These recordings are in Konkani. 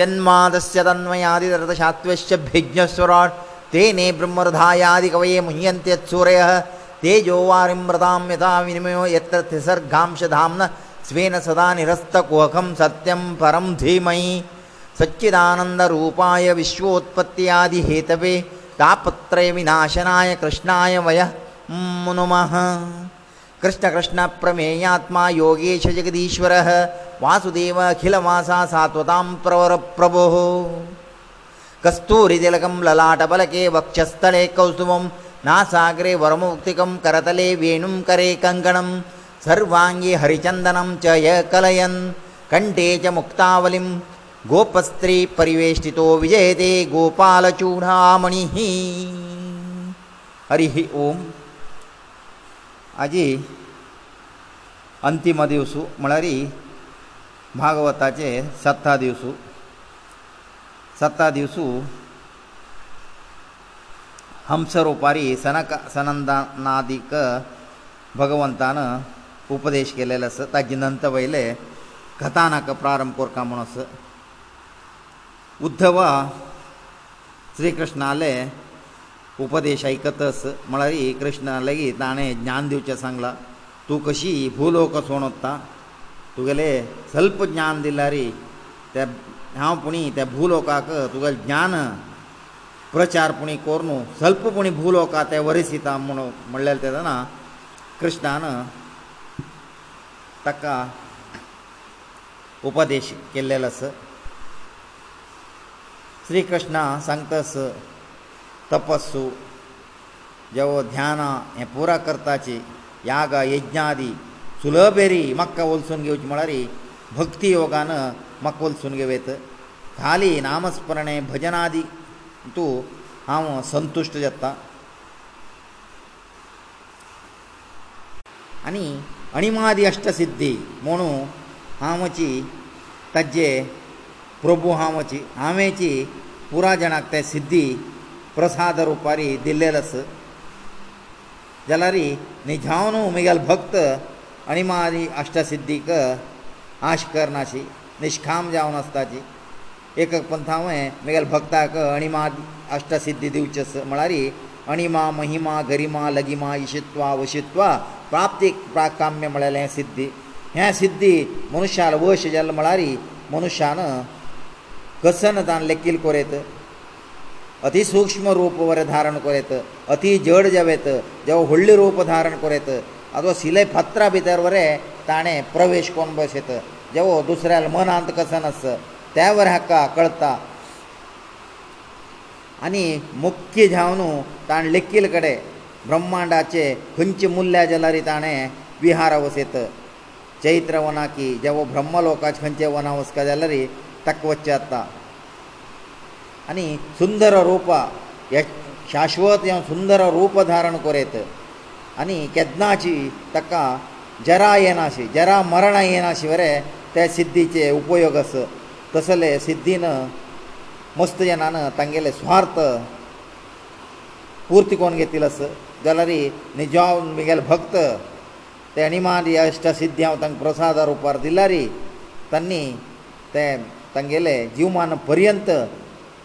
जन्मादस्य तन्मयादि रथशात्वस्य भिज्ञस्वरान् तेने ब्रह्मरथायादि कवये मुह्यन्ते सूरयः तेजो वारिम्रतां यथा विनिमयो यत्र त्रिसर्गांशधाम्न स्वेन सदा निरस्तकुहकं सत्यं परं धीमहि सच्चिदानन्दरूपाय विश्वोत्पत्त्यादि हेतवे तापत्रयविनाशनाय कृष्णाय वयः नमः ಕೃಷ್ಣ ಕೃಷ್ಣ ಪ್ರಮೇಯಾತ್ಮ ಯೋಗೇಶ ಜಗದೀಶ್ವರ ವಾಸುದೇವ ಅಖಿಲ ವಾಸ ಸಾತ್ವತಾಂ ಪ್ರವರ ಪ್ರಭೋ ಕಸ್ತೂರಿ ತಿಲಕಂ ಲಲಾಟಬಲಕೆ ವಕ್ಷಸ್ಥಳೆ ಕೌಸುಮಂ ನಾಸಾಗ್ರೆ ವರಮುಕ್ತಿಕಂ ಕರತಲೆ ವೇಣುಂ ಕರೆ ಕಂಕಣಂ ಸರ್ವಾಂಗಿ ಹರಿಚಂದನಂ ಚ ಯ ಕಲಯನ್ ಕಂಠೇ ಚ ಮುಕ್ತಾವಲಿಂ ಗೋಪಸ್ತ್ರೀ ಪರಿವೇಷ್ಟಿತೋ ವಿಜಯತೆ ಗೋಪಾಲಚೂಡಾಮಣಿ ಹರಿ ಓಂ आजी अंतीम दिवस म्हळ्यार भागवताचे सत्ता दिवस सत्ता दिवस हंस रुपारी सनक सनंदनादीक भगवंतान उपदेश केलेले आसा ताजे नंतर वयले कथानक प्रारंभ कोरता म्हणून आसा उद्धव श्री कृष्णाले उपदेश आयकतस म्हळ्यार ही कृष्णा लेगीत ताणें ज्ञान दिवचें सांगलां तूं कशी भुलोक सोण ओत्ता तुगेलें सल्प ज्ञान दिल्या रे ते हांव पुणी त्या भुलोकाक तुगेलें ज्ञान प्रचार पुणी कोर न्हू सल्प पुणी भुलोका ते वरिसिता म्हूण म्हणलेलें तेदना कृष्णान ताका उपदेश केल्लेलो आस श्री कृष्णा सांगतास ತಪಸ್ಸು ಜವ ಧ್ಯಾನ ಎ ಪೂರ ಕರ್ತಾಚಿ ಯಾಗ ಯಜ್ಞಾದಿ ಸುಲಭೇರಿ ಮಕ್ಕ ಒಲ್ಸುನ್ ಗೆ ಉಚ್ಮಳರಿ ಭಕ್ತಿ ಯೋಗಾನ ಮಕ್ಕ ಒಲ್ಸುನ್ ಗೆ ವೇತ ಖಾಲಿ ನಾಮಸ್ಮರಣೆ ಭಜನಾದಿ ತು ಹಾಂ ಸಂತುಷ್ಟ ಜತ್ತ ಅನಿ ಅಣಿಮಾದಿ ಅಷ್ಟ ಸಿದ್ಧಿ ಮೋಣು ಹಾಮಚಿ ತಜ್ಜೆ ಪ್ರಭು ಹಾಮಚಿ ಆಮೇಚಿ ಪೂರ ಜನಕ್ತೆ ಸಿದ್ಧಿ प्रसाद रुपारी दिल्लेलो आसा जाल्यार निजावन म्हगेल भक्त आनी म्हाजी अश्टसिद्धीक आश करनाशी निश्काम जावन आसताची एक एक पंथ हांवें म्हगेल भक्ताक अणिमा अश्टसिद्धी दिवची आसा म्हळ्यार अणिमा महिमा गरिमा लगिमा इशित्वा वशित्वा प्राप्तीक प्राकाम्य म्हळ्यार हें सिद्धी हे सिद्धी मनुश्याल वश जाल्ले म्हळ्यार मनुश्यान कसन जावन लेखील कोरयता ಅತಿಸೂಕ್ಷ್ಮ ರೂಪವರೆ ಧಾರಣ ಕೊರೆತ ಅತಿ ಜಡ ಜವೇತ ಜವ ಹೊಳ್ಳಿ ರೂಪ ಧಾರಣ ಕೊರೆತ ಅಥವಾ ಶಿಲೆ ಪತ್ರ ಭಿತರವರೆ ತಾಣೆ ಪ್ರವೇಶ ಕೊನ್ ಬಸೇತ ಜವ ದುಸರ್ಯಾಲ ಮನ ಅಂತ ಕಸನಸ ತ್ಯಾವರ ಹಕ್ಕ ಕಳ್ತ ಅನಿ ಮುಖ್ಯ ಜಾವನು ತಾಣ ಲೆಕ್ಕಿಲ ಕಡೆ ಬ್ರಹ್ಮಾಂಡಾಚೆ ಹುಂಚಿ ಮುಲ್ಯ ಜಲಾರಿ ತಾಣೆ ವಿಹಾರ ವಸೇತ ಚೈತ್ರ ವನಾಕಿ ಜವ ಬ್ರಹ್ಮಲೋಕಾಚ ಹಂಚೆ ವನ ವಸ್ಕ ಜಲಾರಿ ತಕ್ಕವಚ್ಚಾತ್ತ आनी सुंदर रूप शाश्वत हें सुंदर रूप धारण करीत आनी केदनाची ताका जरा येनाशी जरा मरणां येनाशी वरें ते सिद्धीचे उपयोग आस तसले सिद्धीन मस्त जनान तांगेले स्वार्थ पुर्ती कोण घेतिल्लो आस जाल्यार निजाव म्हगेले भक्त ते अणिमान इश्ट सिद्धी हांव तांकां प्रसादा रुपार दिल्यारी तांणी ते तांगेले जीवमान पर्यंत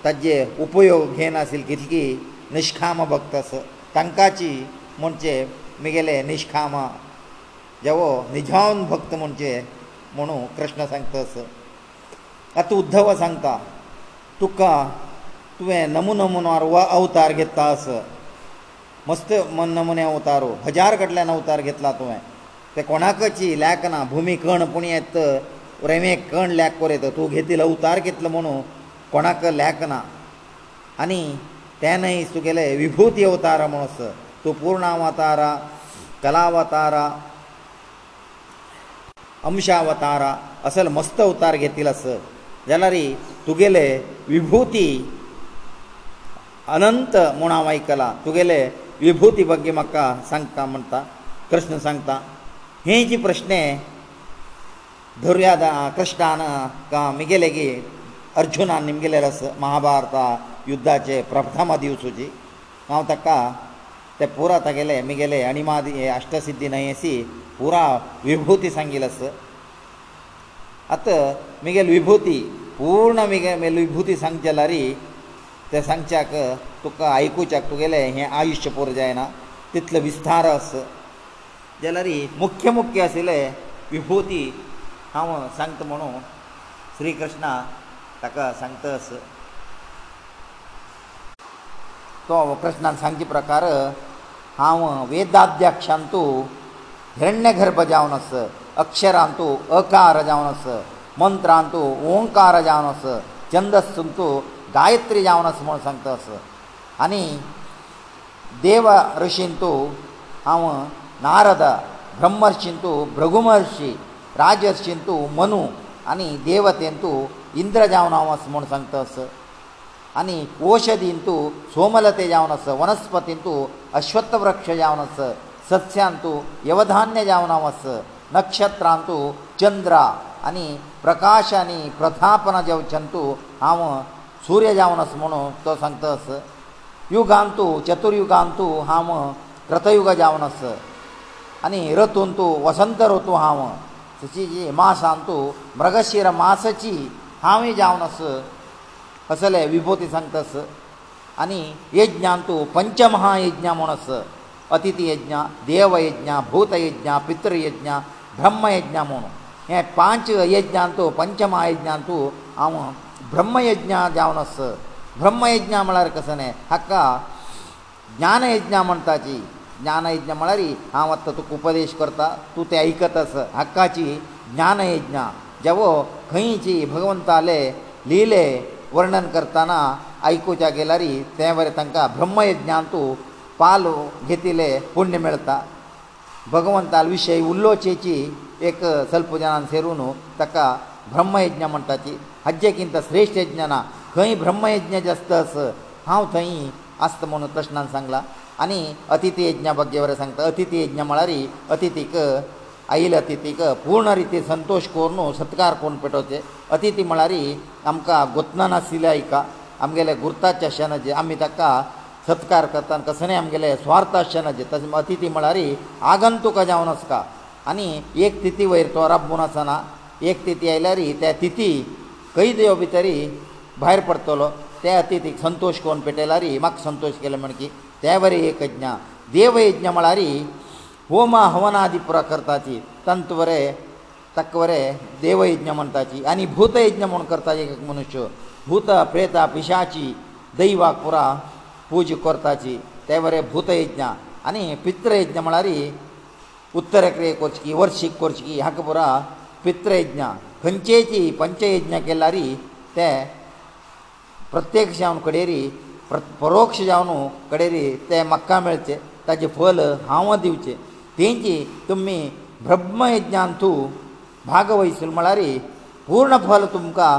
ताजे उपयोग घेनाशिल्ली कितकी निश्काम भक्त तांकांची म्हणचे म्हगेले निश्काम जेवो निजावन भक्त म्हणचे म्हणू कृष्ण सांगता आतां उद्धव सांगता तुका तुवें नमू नमुनार वा अवतार घेता आस मस्त मन नमुने अवतारू हजार कडल्यान अवतार घेतला तुवें ते कोणाकची लेखना भुमी कण पुणी येत रेमे कण लेख कोरयता तूं घेतिल्लो अवतार घेतलो म्हणू कोणाक लॅक ना आनी तेनय तुगेले विभुती अवतार म्हणून आसा तूं पूर्णावतारा कलावतारा अंशावतारा असले मस्त अवतार घेतिल्ले आस जाल्यार तुगेले विभुती अनंत म्हूण हांव आयकलां तुगेले विभुती बगे म्हाका सांगता म्हणटा कृष्ण सांगता हे जी प्रश्न धरुया कृष्णान का मुगेले अर्जुनान निमगेले रस महाभारता युद्धाचे प्रथम दिवसूची हांव ताका ते पुरा तागेले मिगेले अणिमादी अष्टसिद्धी न्हयसी पुरा विभुती सांगिलस आत मिगेल विभुती पूर्ण मिगे मेल विभुती सांगचे लारी ते सांगच्याक तुका आयकुच्याक तुगेले हें आयुश्य पुरो जायना तितलो विस्तार आस जाल्यारी मुख्य मुख्य आशिल्ले विभुती हांव सांगता म्हणून श्री कृष्णा ताका सांगतस तो कृष्णान सांगचे प्रकार हांव वेदाध्यक्षांतू हिरण्य गर्भ जावन आस अक्षरांतू अकार जावन आस मंत्रांतू ओंकार जावन आस छंदस्तू गायत्री जावन आस म्हूण सांगतस आनी देव ऋषींतू हांव नारद ब्रह्मर्षींतू भृगुमर्षी राजर्षींतू मनू आनी देवतेंतू इंद्र जावन हांव आसा म्हूण सांगता अस आनी औषधीन तूं सोमलते जावन आस वनस्पतीन तूं अश्वत्थ वृक्ष जावन आस सस्यान तूं यवधान्य जावन हांव आस नक्षत्रां तूं चंद्र आनी प्रकाश आनी प्रथापन जेवच्यान तूं हांव सूर्य जावन आस म्हणून तो सांगता अस युगांतू चतुर्युगांतू हांव रथयुग जावन आस आनी रतून तूं वसंत रुतू हांव तशी जी मासांतू मृगशीर मासाची हांवें जावन आस असले विभोती सांगतास आनी यज्ञान तूं पंचमहायज्ञ म्हूण आस अतिथी यज्ञ देवयज्ञ भूतयज्ञ पितृयज्ञ ब्रह्मयज्ञ म्हूण हे पांच यज्ञान तूं पंचमहायज्ञान तूं हांव ब्रह्मयज्ञ जावन आस ब्रह्मयज्ञ म्हळ्यार कसं न्हय हाका ज्ञानयज्ञ म्हणटाची ज्ञानयज्ञ म्हळ्यार हांव आतां तुका उपदेश करता तूं ते आयकत आस हक्काची ज्ञानयज्ञ जेवो खंयची भगवंताले लिहिले वर्णन करताना आयकुच्या गेल्यारी ते वरे तांकां ब्रह्मयज्ञान तूं पालो घेतिले पुण्य मेळता भगवंता विशयी उल्लोचेची एक स्वल्प जाणान सेरून ताका ब्रह्मयज्ञ म्हणटा ती हाजेकिंत श्रेश्ठ यज्ञाना खंय ब्रह्मयज्ञ जास्त आस हांव थंय आसत म्हणून कृष्णान सांगला आनी अतिथी यज्ञा बगे वरे सांगता अतिथी यज्ञ म्हळ्यार अतिथीक आयिल्ले अतिथीक पूर्ण रिती संतोश करून सत्कार करून पेटोवचे अतिथी म्हळ्यार आमकां गुतना नाशिल्ले आयका आमगेले गुर्ताचे आसना जे आमी ताका सत्कार करता कसलेय आमगेले स्वार्थ आसना जे तशें अतिथी म्हळ्यार आगन तुका जावन आसता आनी एक तिथी वयर तो राब म्हूण आसना एक तिथी आयल्यार त्या तिथी कैद यो भितर भायर पडतलो त्या अतिथीक संतोश करून पेटयल्यार म्हाका संतोश केलो म्हणकी त्या वरी एक यज्ञ देव यज्ञ म्हळ्यार ಹೋಮ ಹವನಾದಿ ಪ್ರಕರ್ತಾಚಿ ತಂತ್ವರೆ ತಕ್ವರೆ ದೇವಯಜ್ಞ ಮಂತಾಚಿ ಅನಿ ಭೂತಯಜ್ಞ ಮಂ ಕರ್ತಾಚಿ ಏಕ ಮನುಷ್ಯ ಭೂತ ಪ್ರೇತ ಪಿಶಾಚಿ ದೈವಾಕುರ ಪೂಜೆ ಕರ್ತಾಚಿ ತೇವರೆ ಭೂತಯಜ್ಞ ಅನಿ ಪಿತೃಯಜ್ಞ ಮಳಾರಿ ಉತ್ತರ ಕ್ರಿಯೆ ಕೊರ್ಚಿಕಿ ವರ್ಷಿಕ ಕೊರ್ಚಿಕಿ ಹಾಕಪುರ ಪಿತೃಯಜ್ಞ ಕಂಚೇಚಿ ಪಂಚಯಜ್ಞ ಕೆಲ್ಲಾರಿ ತೇ ಪ್ರತ್ಯಕ್ಷ ಅವನು ಕಡೇರಿ ಪರೋಕ್ಷ ಜಾವನು ಕಡೇರಿ ತೇ ಮಕ್ಕ ಮೇಳ್ಚೆ ತಾಜೆ ಫಲ ಹಾವ ದಿವಚೆ तेंची तुमी ब्रह्मयज्ञान तूं भाग वयसल म्हळ्यार पूर्ण फल तुमकां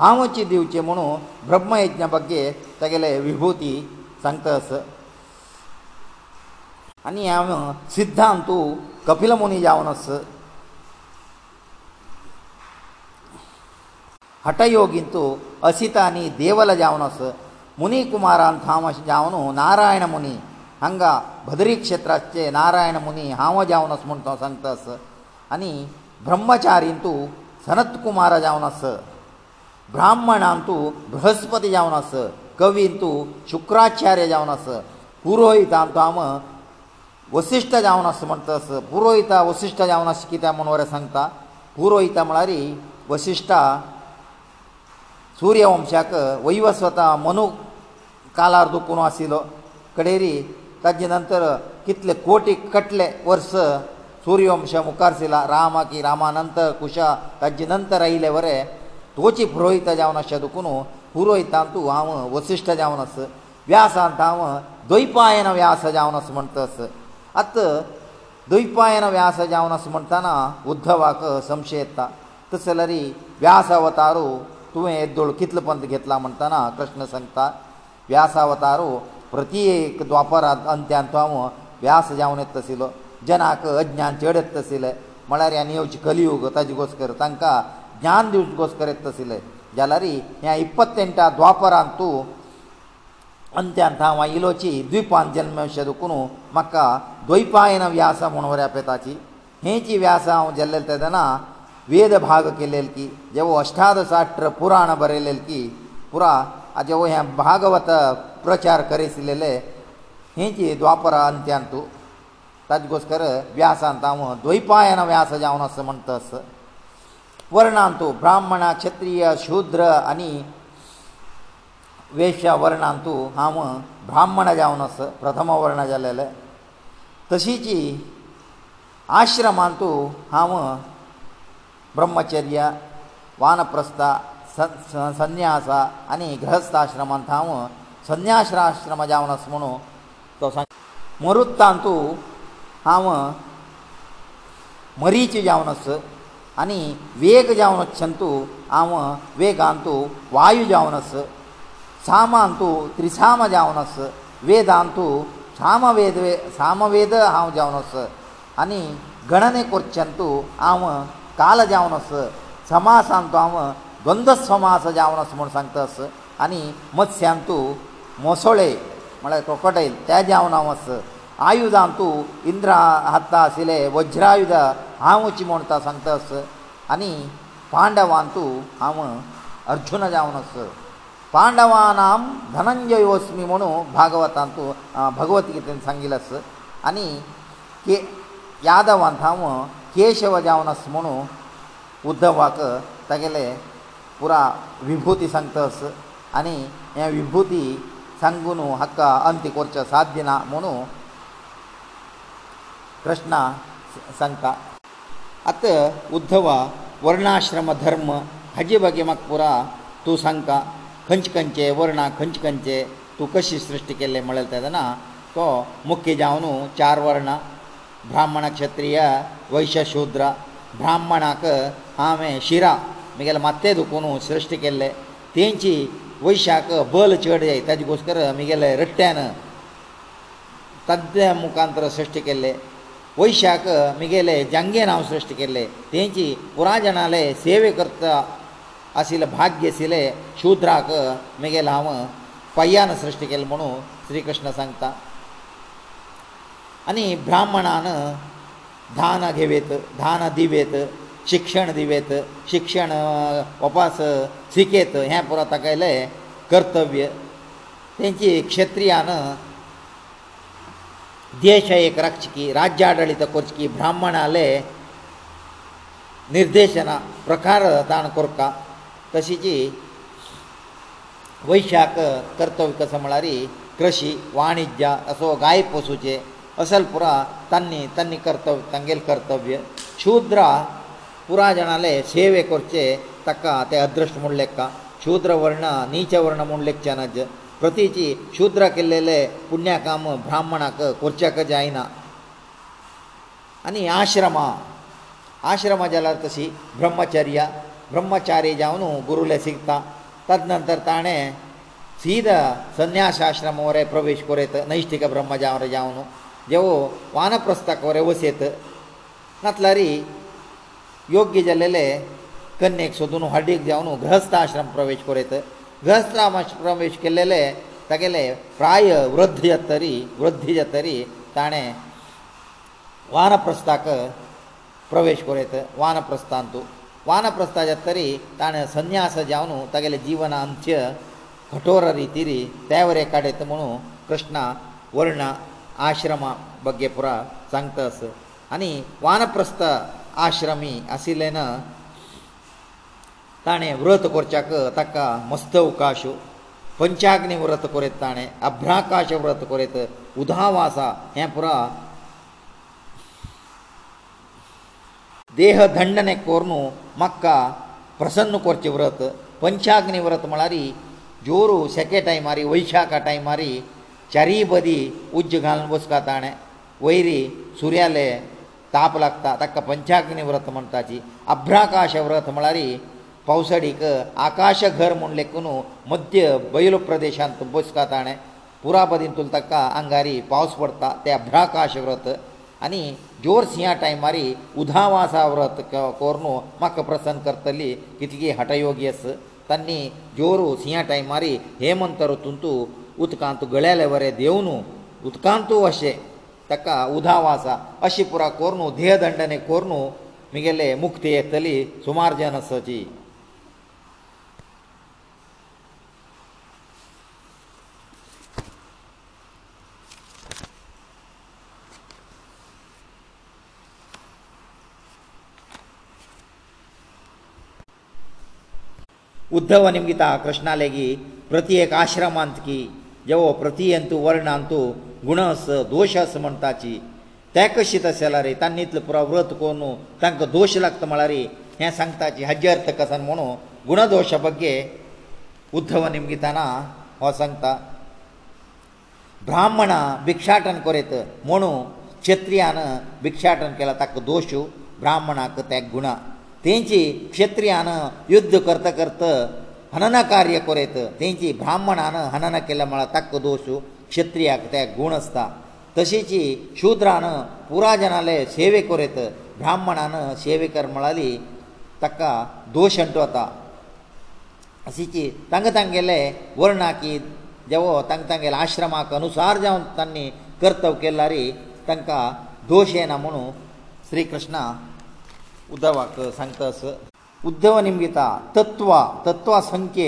हांवच दिवचें म्हणून ब्रह्मयज्ञा बगे तेगेले विभुती सांगता आस आनी हांव सिद्धांत तूं कपिल मुनी जावन आस हटयोगींत असिता आनी देवल जावन आस मुनी कुमारांत हांव अशें जावन नारायण मुनी हांगा भद्री क्षेत्राचे नारायण मुनी हांव जावन आस म्हूण तो सांगता आस आनी ब्रह्मचारीन तूं सनत कुमार जावन आस ब्राह्मणान तूं बृहस्पती जावन आस कवीन तूं शुक्राचार्य जावन आस पुरोहितान तूं हांव वसिश्ट जावन आस म्हणटा आस पुरोहिता वसिश्ट जावन आस कित्याक म्हूण वरें सांगता पुरोहिता म्हळ्यार वसिश्टा सुर्यवंशाक वैवस्वता मनू कालार दुखून आशिल्लो कडेरी ताजे नंतर कितले कोटी कटले वर्स सूर्यवंश मुखार सिला राम की रामानंत कुशा ताजे नंतर आयले वरे तोची पुरोहीत जावन अशें दुखुनू पुरोहितान तूं हांव वसिश्ट जावन आस व्यासांत हांव द्वैपायन व्यास जावन आस म्हणटस आत द्वैपायन व्यास जावन आस म्हणटना उद्धवाक संशय येता तस जाल्यार व्यास अवतारू तुवें येद्दोळ कितलो पंत घेतला म्हणटना कृष्ण सांगता व्यासावतारू ಪ್ರತಿ ಏಕ ದ್ವಾಪರ ಅಂತ್ಯಂತ ವ್ಯಾಸ ಜಾವನ ಎತ್ತಸಿಲ ಜನಕ ಅಜ್ಞಾನ ಚೇಡ ಎತ್ತಸಿಲ ಮಳಾರಿ ಅನಿಯೋಚಿ ಕಲಿಯುಗ ತಾಜಿ ಗೋಸ್ಕರ ತಂಕ ಜ್ಞಾನ ದಿವಸ ಗೋಸ್ಕರ ಎತ್ತಸಿಲ ಜಲರಿ ಯಾ 28 ಆ ದ್ವಾಪರ ಅಂತು ಅಂತ್ಯಂತ ವೈಲೋಚಿ ದ್ವಿಪಾನ ಜನ್ಮ ಶದಕುನು ಮಕ್ಕ ದ್ವೈಪಾಯನ ವ್ಯಾಸ ಮನವರ ಅಪೇತಾಚಿ ಹೇಚಿ ವ್ಯಾಸ ಅವ ಜಲ್ಲಲ್ತದನ ವೇದ ಭಾಗ ಕೆಲ್ಲಲ್ಕಿ ಜವ ಅಷ್ಟಾದ ಸಾಟ್ರ ಪುರಾಣ ಬರೆಲ್ಲಲ್ಕಿ ಪುರಾ ಅದೆ ಓ ಹೇ ಭಾಗವತ ಪ್ರಚಾರ ಕರೆಸಿಲೇಲೆ ಹೀಂಚಿ ದ್ವಾಪರ ಅಂತ್ಯಂತು ತದ್ಗೋಸ್ಕರ ವ್ಯಾಸ ಅಂತ ಅವ ದ್ವೈಪಾಯನ ವ್ಯಾಸ ಜಾವನ ಅಸ ಮಂತಸ ವರ್ಣಾಂತು ಬ್ರಾಹ್ಮಣ ಕ್ಷತ್ರಿಯ ಶೂದ್ರ ಅನಿ ವೇಷ ವರ್ಣಾಂತು ಹಾಮ ಬ್ರಾಹ್ಮಣ ಜಾವನ ಅಸ ಪ್ರಥಮ ವರ್ಣ ಜಲ್ಲೆಲೆ ತಸೀಚಿ ಆಶ್ರಮಾಂತು ಹಾಮ ಬ್ರಹ್ಮಚರ್ಯ ವಾನಪ್ರಸ್ಥ संन्यास आनी गृहस्थ आश्रमांत हांव संन्याश्राश्रम जावन आसा म्हणू तो मरुत्तांतू हांव मरीच जावन आस आनी वेग जावन वच्छंतू हांव वेगांतू वायू जावन आस सामांतू त्रिसाम जावन आस वेदांतू सामवेद सामवेद हांव जावन आस आनी गणने कोरच्यांतू हांव काल जावन आस समासांतू हांव गंधस्वमास जावणस म्हूण सांगतास आनी मत्स्यान तूं मोसोळे म्हळ्यार क्रोकोटायल त्या जावनावस आयुधान तूं इंद्रा हत्ता आशिल्ले वज्रायुध हांव वची म्हूण तां सांगतास आनी पांडवान तूं हांव अर्जुन जावनस पांडवानाम धनंजय वस्मी म्हणू भागवतान तूं भगवतगीतेन सांगिल्लस आनी के यादवान हांव केशव जावनस म्हणू उद्धवाक तागेलें पुरा विभुती सांगतस आनी हे विभुती सांगून हाका अंत करचो साध्य ना म्हणू कृष्ण सांगता आत उद्धवा वर्णाश्रम धर्म हाजे बगे म्हाका पुरा तूं सांगता खंयचे खंयचे वर्णा खंयचे खंयचे तूं कशी सृश्टी केल्ले म्हणलें तेदना तो मुख्य जावन चार वर्ण ब्राह्मण क्षत्रीय वैश्य शुद्र ब्राह्मणाक हांवें शिरा ಮಿಗೇಲೆ ಮತ್ತೆ ದುಕೋನು ಸೃಷ್ಟಿಕೆille ತೇಂಚಿ ವೈಶಾಕ ಬಲಚಡಯ ತದಿಗೋಸ್ಕರ ಮಿಗೇಲೆ ರಟ್ಟ್ಯನ ತದ್ಮೇ ಮುಕಾಂತರ ಸೃಷ್ಟಿಕೆille ವೈಶಾಕ ಮಿಗೇಲೆ ಜಂಗೆನವ ಸೃಷ್ಟಿಕೆille ತೇಂಚಿ ಪುರಾಜನale ಸೇವೆಕರ್ತ ಆಸೀಲ ಭಾಗ್ಯಶೀಲ ಶೂದ್ರಕ ಮಿಗೇಲಾವ ಫಯ್ಯನ ಸೃಷ್ಟಿಕೆಲ್ ಮನೋ ಶ್ರೀಕೃಷ್ಣ सांगತಾ ಅನಿ ಬ್ರಾಹ್ಮಣಾನ ಧಾನಗೆವೇತ ಧಾನದಿವೇತ शिक्षण दिवेत शिक्षण उपास शिकेत हें पुरो तकयलें कर्तव्य तेंची क्षत्रियान देश एक रक्षकी राज्य आडळीत करची ब्राह्मणाले निर्देशना प्रकार ताण करता तशीची वैशाक कर्तव्य कसो म्हळ्यार कृशी वाणिज्य असो गाय पसूचे असल पुरा तांणी तांणी कर्तव्य तांगेले कर्तव्य शुद्रा पुराय जाणाले सेवे करचे ताका ते अदृश्ट म्हूण लेखा शूद्र वर्ण नीच वर्ण म्हूण लेखचे नज प्रतीची शूद्र केल्लेले पुण्यकाम ब्राह्मणाक करच्याक जायना आनी आश्रमा आश्रमा जाल्यार तशी ब्रह्मचर्य ब्रह्मचारी जावन गुरुले शिकता तद नंतर ताणें सीद संन्यास आश्रम वरे प्रवेश करयत नैश्टीक ब्रह्मजावरे जावन देवो वानप्रस्ताक वरे वसयत नातल्यारी योग्य जाल्लेले कन्येक सोदून हड्डीक देंवन ग्रहस्थ आश्रम प्रवेश करयत ग्रहस्थ आश्रम प्रवेश केल्लेले तागेले प्राय वृद्ध जातरी वृद्ध जातरी ताणें वानप्रस्थाक प्रवेश करयत वानप्रस्थांतू वानप्रस्था जातरी ताणें संन्यास जावन तागेले जिवन अंत्य कठोर रितीरी तेवरे काडयत म्हणून कृष्णा वर्ण आश्रमा बगे पुरा सांगता आस आनी वानप्रस्थ आश्रमी आशिल्ले ना ताणें व्रत करच्याक ताका मस्तवकाश पंचाग्नी व्रत करीत ताणें अभ्राकाश व्रत करीत उदावास हें पुरा देह दंडने कोरून म्हाका प्रसन्न करचें व्रत पंचाग्नी व्रत म्हळ्यार जोरू सेके टायमारी वैशाखा टायमारी चारी बदी उज्ज घालून बसका ताणें वयरी सुर्याले ताप लागता ताका पंचाग्नी व्रत म्हणटाची अभ्राकाश व्रत म्हळ्यार पावसाडीक आकाश घर म्हूण लेखून मध्य बैल प्रदेशांत बसका ताणें पुरापदींतूल ताका आंगारी पावस पडटा तें अभ्राकाश व्रत आनी जोर सिंहा टायमार उदावासा व्रत कोरून म्हाका प्रसन्न करतली कितली हटयोगी आस तांणी जोर सिंहा टायमार हे मंत्र तूं तूं उदकांत गळ्याले बरें देंवन उदकांतू अशें ತಕ ಉಧಾವಾಸ ಅಶಿಪುರ ಕೊರ್ನೋ ಧೇ ದಂಡನೆ ಕೊರ್ನೋ మిગેಲೆ ಮುಕ್ತಿಯ ತಲಿ ಸುಮಾರ್ಜನ ಸಚಿ 우ದ್ಧವ ನಿಮಗಿತಾ ಕೃಷ್ಣಾಲೇಗಿ ಪ್ರತಿ ಏಕ ಆಶ್ರಮಾಂತಕಿ ಜವ ಪ್ರತಿಯಂತು ವರ್ಣಂತು गुण आस दोश आस म्हण ताची ते कशी तशें जाला रे तांणी इतलो पुरो व्रत कोन्न तांकां दोश लागता म्हळ्यार हें सांगताची हाजे अर्थ कसान म्हणू गुणदोशा बगे उद्धव निमगिताना हो सांगता ब्राह्मणा भिक्षाटन करीत म्हणू क्षत्रियान भिक्षाटन केला ताका दोश ब्राह्मणाक ते गुण तेंची क्षत्रियान युध्द करता करता ಹನನ ಕಾರ್ಯ ಕೊರೆತ ತೆಂಚಿ ಬ್ರಾಹ್ಮಣಾನ ಹನನ ಕೆಲ ಮಳ ತಕ್ಕ ದೋಷು ಕ್ಷತ್ರಿಯಾಕ ತ ಗುಣ ಅಸ್ತ ತಸೇಚಿ ಶೂದ್ರಾನ ಪುರಾಜನಾಲೆ ಸೇವೆ ಕೊರೆತ ಬ್ರಾಹ್ಮಣಾನ ಸೇವೆ ಕರ್ಮಳಲಿ ತಕ್ಕ ದೋಷ ಅಂಟೋತ ಅಸಿಚಿ ತಂಗ ತಂಗೆಲೆ ವರ್ಣಾಕಿ ಜವೋ ತಂಗ ತಂಗೆಲ ಆಶ್ರಮಕ ಅನುಸಾರ ಜಾವ ತನ್ನಿ ಕರ್ತವ ಕೆಲ್ಲಾರಿ ತಂಕ ದೋಷೇನ ಮನು ಶ್ರೀಕೃಷ್ಣ ಉದ್ದವಾಕ ಸಂತಸ उद्धव निमगिता तत्वा तत्वा संख्ये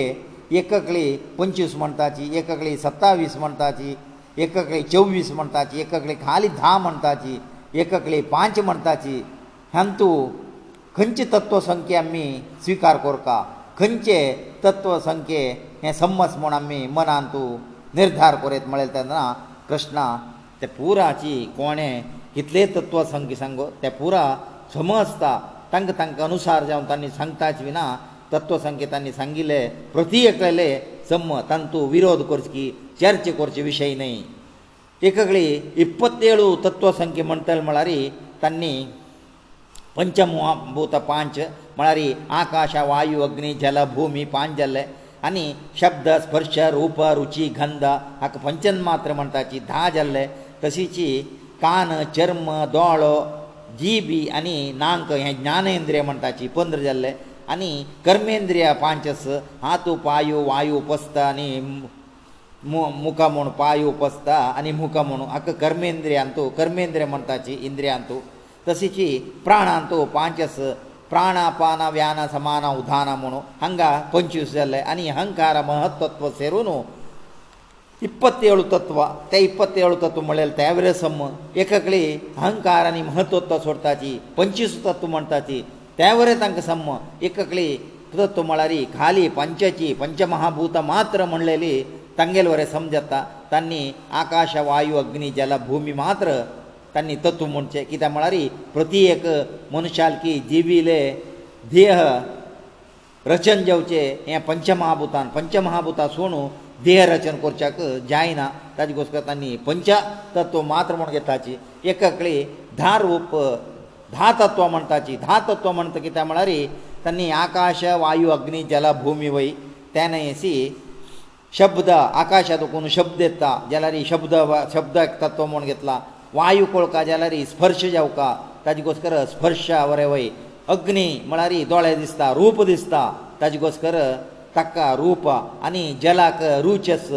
एककळी पंचवीस म्हणटाची एककळी सत्तावीस म्हणटाची एककळी चोवीस म्हणटाची एककळी खाली धा म्हणटाची एककळी पांच म्हणटाची हांतू खंयचे तत्व संख्ये आमी स्विकार करता खंयचे तत्व संख्ये हे संमस म्हूण आमी मनान तूं निर्धार करीत म्हळें तेन्ना कृष्णा ते पुराची कोणे कितले तत्व संख्या सांगो ते पुरा समजता तांकां तांकां अनुसार जावन तांणी सांगताच विना तत्व संकेतांनी सांगिल्ले प्रती एकले सम तांतू विरोध करची चर्चा करचे विशय न्हय एककळी इप्पतेळ तत्व संख्या म्हणटले म्हळ्यार तांणी पंचमूत पांच म्हळ्यार आकाश वायू अग्नी जल भुमी पांच जाल्ले आनी शब्द स्पर्श रूप रुची गंध हाका पंचन मात्र म्हणटाची धा जाल्ले तशीची कान चर्म दोळो जीबी आनी नांक हें ज्ञानेंद्रिय म्हणटा ची पंद्र जाल्ले आनी कर्मेंद्रिय पांचस हातू पायू वायू पसता आनी मुखा म्हूण पायू पसता आनी मुखा म्हूण हाका कर्मेंद्रियांतू कर्मेंद्रिय म्हणटा ची इंद्रियांतू तशीची प्राणांतू पांचस प्राणा पाना व्यान समाना उदाना म्हूण हांगा पंचवीस जाल्ले आनी अहंकार महत्वत्व सेरून ಇಪ್ಪತ್ತೇಳು ತತ್ವ ತೆ ಇಪ್ಪತ್ತೇಳು ತತ್ವ ಮಳೆಯಲ್ಲಿ ತಯಾರೇ ಸಮ್ಮ ಏಕಕಳಿ ಅಹಂಕಾರ ನೀ ಮಹತ್ವತ್ವ ಸೋಡ್ತಾಚಿ ಪಂಚಿಸು ತತ್ವ ಮಂಟಾಚಿ ತಯಾರೇ ತಂಕ ಸಮ್ಮ ಏಕಕಳಿ ತತ್ವ ಮಳಾರಿ ಖಾಲಿ ಪಂಚಚಿ ಪಂಚಮಹಾಭೂತ ಮಾತ್ರ ಮಳೆಯಲ್ಲಿ ತಂಗೆಲ್ವರೆ ಸಮಜತ್ತ ತನ್ನಿ ಆಕಾಶ ವಾಯು ಅಗ್ನಿ ಜಲ ಭೂಮಿ ಮಾತ್ರ ತನ್ನಿ ತತ್ವ ಮಂಟಚೆ ಕಿತ ಮಳಾರಿ ಪ್ರತಿ ಏಕ ಮನುಷ್ಯಾಲ್ಕಿ ಜೀವಿಲೆ ದೇಹ ರಚನ ಜಾವಚೆ ಯ ಪಂಚಮಹಾಭೂತಾನ್ ಪಂಚಮಹಾಭೂತ ಸೋಣು देह रचन करच्याक जायना ताजे घोसकर तांणी पंचा तत्व मात्र म्हूण घेताची एकाकडे धा रूप धा तत्व म्हणटाची धा तत्व म्हणटा कित्याक म्हळ्यार तांणी आकाश वायू अग्नी जल भुमी वय तेन अशी शब्द आकाशांत कोण शब्द येता जाल्यार शब्द शब्द तत्व म्हूण घेतला वायू कळका जाल्यार स्पर्श जावका ताजे घोसकर स्पर्श वरे वय अग्नी म्हळ्यार दोळे दिसता रूप दिसता ताजे घोसकर ताका रूप आनी जलाक रुचस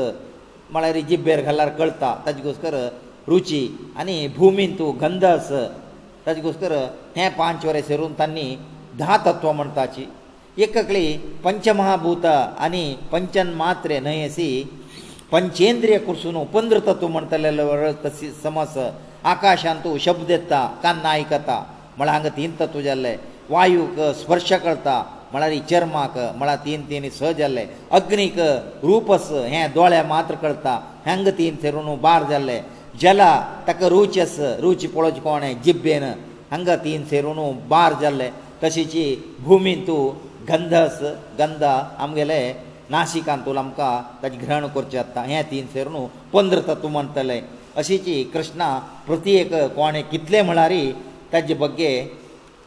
म्हळ्यार जिब्बेर घाल्यार कळटा ताजे घोस्कर रुची आनी भुमीन तूं गंध आस ताजे घोस्कर हें पांच वरें सरून तांणी धा तत्व म्हणटाची एककळी पंचमहाभूत आनी पंचन मात्रे न्हय अशी पंचेंद्रीय कुसून पंद्र तत्व म्हणटले तशी समस आकाशांत तूं शब्द येता कान्न आयकता म्हळ्यार हांगा तीन तत्व जाल्ले वायूक स्पर्श करता म्हळ्यार इचर्माक म्हळ्यार तीन तीन स जाल्ले अग्नीक रुपस हें दोळ्या मात्र करता हेंग तीन तरुण बार जाल्ले जला ताका रुचस रुची पळोवचे कोणें जिब्बेन हांगा तीन सेरून बार जाल्ले तशीची भुमी तूं गंधस गंधा आमगेले नाशिकांतूल आमकां ताजें ग्रहण करचें जाता हें तीन सेरून पंदरा तत्व म्हणटले अशीची कृष्णा प्रत्येक कोणें कितले म्हळ्यारी ताजे बगे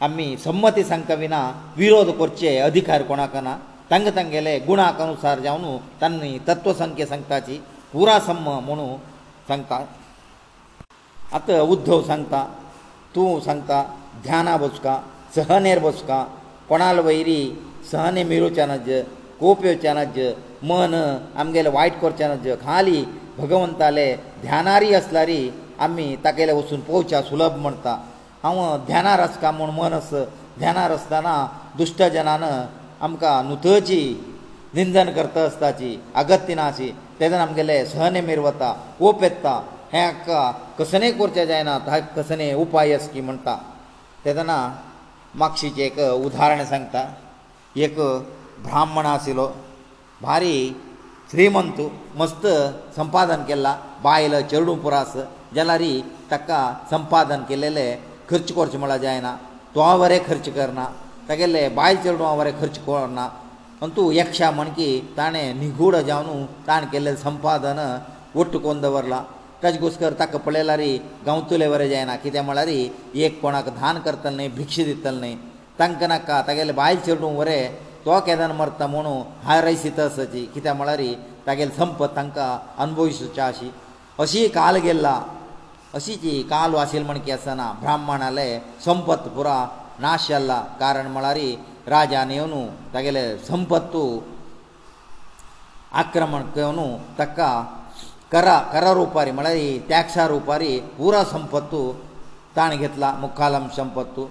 आमी संमती सांगता विना विरोध करचे अधिकार कोणाक ना तांकां तांगेले गुणाक अनुसार जावन तांणी तत्व संख्ये सांगताची पुरा सम्म म्हणू सांगता आतां उद्धव सांगता तूं सांगता ध्याना बसका सहनेर बसका कोणाल वैरी सहने मिरोवचें नज कोप येवचें नज मन आमगेलें वायट करचें नज खाली भगवंताले ध्यानारी आसल्यारी आमी ताकेले वचून पोवच्या सुलभ म्हणटा हांव ध्यानार आसता म्हूण मनस ध्यानार आसतना दुश्टजनान आमकां नुतची निंदन करता आसताची अगत्य नाशी तेदन आमगेले सहनेमेर वता ओप येता हें हाका कसनय करचें जायना हा कसनय उपाय आसकी म्हणटा तेदना मागशीचें एक उदाहरण सांगता एक ब्राह्मण आशिल्लो भारी श्रीमंत मस्त संपादन केला बायल चेडूं पुरास जाल्यार ताका संपादन केलेलें खर्च करचें म्हळ्यार जायना तो हांव बरें खर्च करना तेगेलें बायल चेडूं हांव बरें खर्च करना आनी तूं यक्षा म्हण की ताणें निगूड जावन ताणें केल्लें संपादन वट्ट कोन दवरलां ताजे घुस्कर ताका पळयल्यार गांवतलें बरें जायना कित्याक म्हळ्यार एक कोणाक धान करतले न्ही भिक्ष दितले न्ही तांकां नाका तागेलें बायल चेडूं बरें तो केदान मरता म्हणून हाय रयसितसाची कित्याक म्हळ्यार तागेलें संपत तांकां अनभवीसुच्या अशी अशी काल गेल्ला अशी जी काल वाशील म्हण की आसना ब्राह्मणाले संपत्त पुरो नाश जाल्ला कारण म्हळ्यार राजान येवन तागेले संपत्तू आक्रमण करून ताका करा करा रुपारी म्हळ्यार टॅक्सा रुपारी पुरो संपत्तू ताणें घेतला मुखालम संपत्तू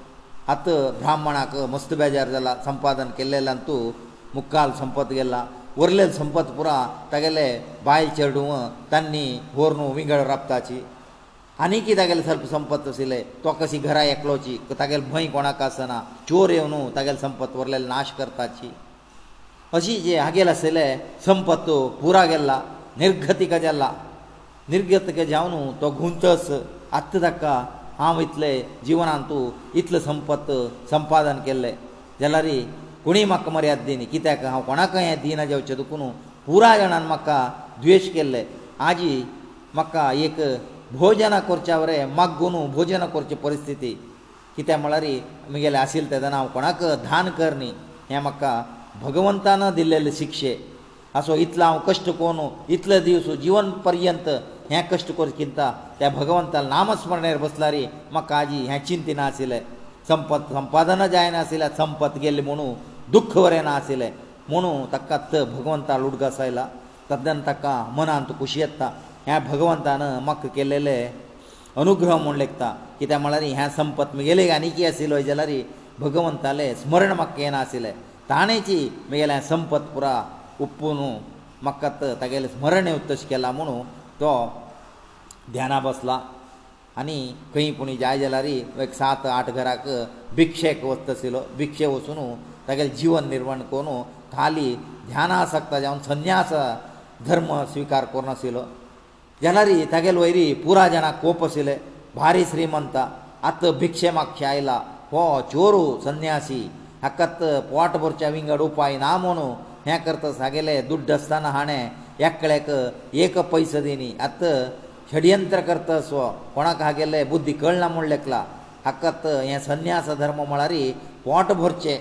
आत ब्राह्मणाक मस्त बेजार जाला संपादन केल्लेल्यान तूं मुखाल संपत्त गेला उरलेली संपत्त पुरो तागेले बायल चेडूं तांणी व्हरून विंगड राबताची आनी कितें तागेले सर्प संपत्त आशिल्ले तो कशी घरा एकलोची तागेले भंय कोणाक आसना चोर येवन तागेले संपत्त व्हरलेले नाश करपाची अशी जे हागेल आशिल्ले संपत्त पुरा गेल्ला निर्गतीक जाल्ला निर्गतीक जावन तो गुंतस आत्त ताका हांव इतले जिवनांत तूं इतलें संपत्त संपादन केल्लें जाल्यार कोणीय म्हाका मर्याद दिनी कित्याक हांव कोणाकय हें दिना जेवचें दुखून पुराय जाणान म्हाका द्वेश केल्ले आजी म्हाका एक भोजन करच्या वरें मागून भोजन करची परिस्थिती कित्याक म्हळ्यार म्हगेलें आशिल्लें तेदना हांव कोणाक धान कर न्ही हें म्हाका भगवंतान दिल्लेले शिक्षे असो इतलो हांव कश्ट कोन इतले दिवस जिवन पर्यंत हें कश्ट कर चिंता त्या भगवंताल नामस्मरणेर बसलारी म्हाका आजी हें चिंत ना आशिल्लें संपत संपादन जायनाशिल्लें संपत गेल्ले म्हुणू दुख्ख वरें ना आशिल्लें म्हुणू ताका भगवंताल उडगास आयला तद्दन ताका मनांत खुशी येता ह्या भगवंतान म्हाका केलेले अनुग्रह म्हूण लेखता कित्याक म्हळ्यार ह्या संपत म्हगेले आनी कितें आशिल्लो जाल्यार भगवंताले स्मरण म्हाका येना आशिल्ले ताणेची म्हगेले संपत पुरा उपून म्हाका तागेलें स्मरण येवं तशें केलां म्हुणू तो ध्याना बसला आनी खंय पूण जाय जाल्यार एक सात आठ घराक भिक्षेक वचत आशिल्लो भिक्षे वचून तागेलें जिवन निर्माण करून खाली ध्यानासक्त जावन संन्यास धर्म स्विकार करनाशिल्लो जनरी तागेल वयरी पुरा जाणांक कोप आशिल्ले भारी श्रीमंत आतां भिक्षे मागशी आयला हो चोरू संन्यासी हाकत पोट भरच्या विंगड उपाय ना म्हणू हे करता सागेले दुड्ड आसतना हाणें एकल्याक एक पयसो दिनी आतां षडयंत्र करता सो कोणाक हागेले बुद्धी कळना म्हूण लेखला हाकत हे संन्यास धर्म म्हळ्यार पोट भरचे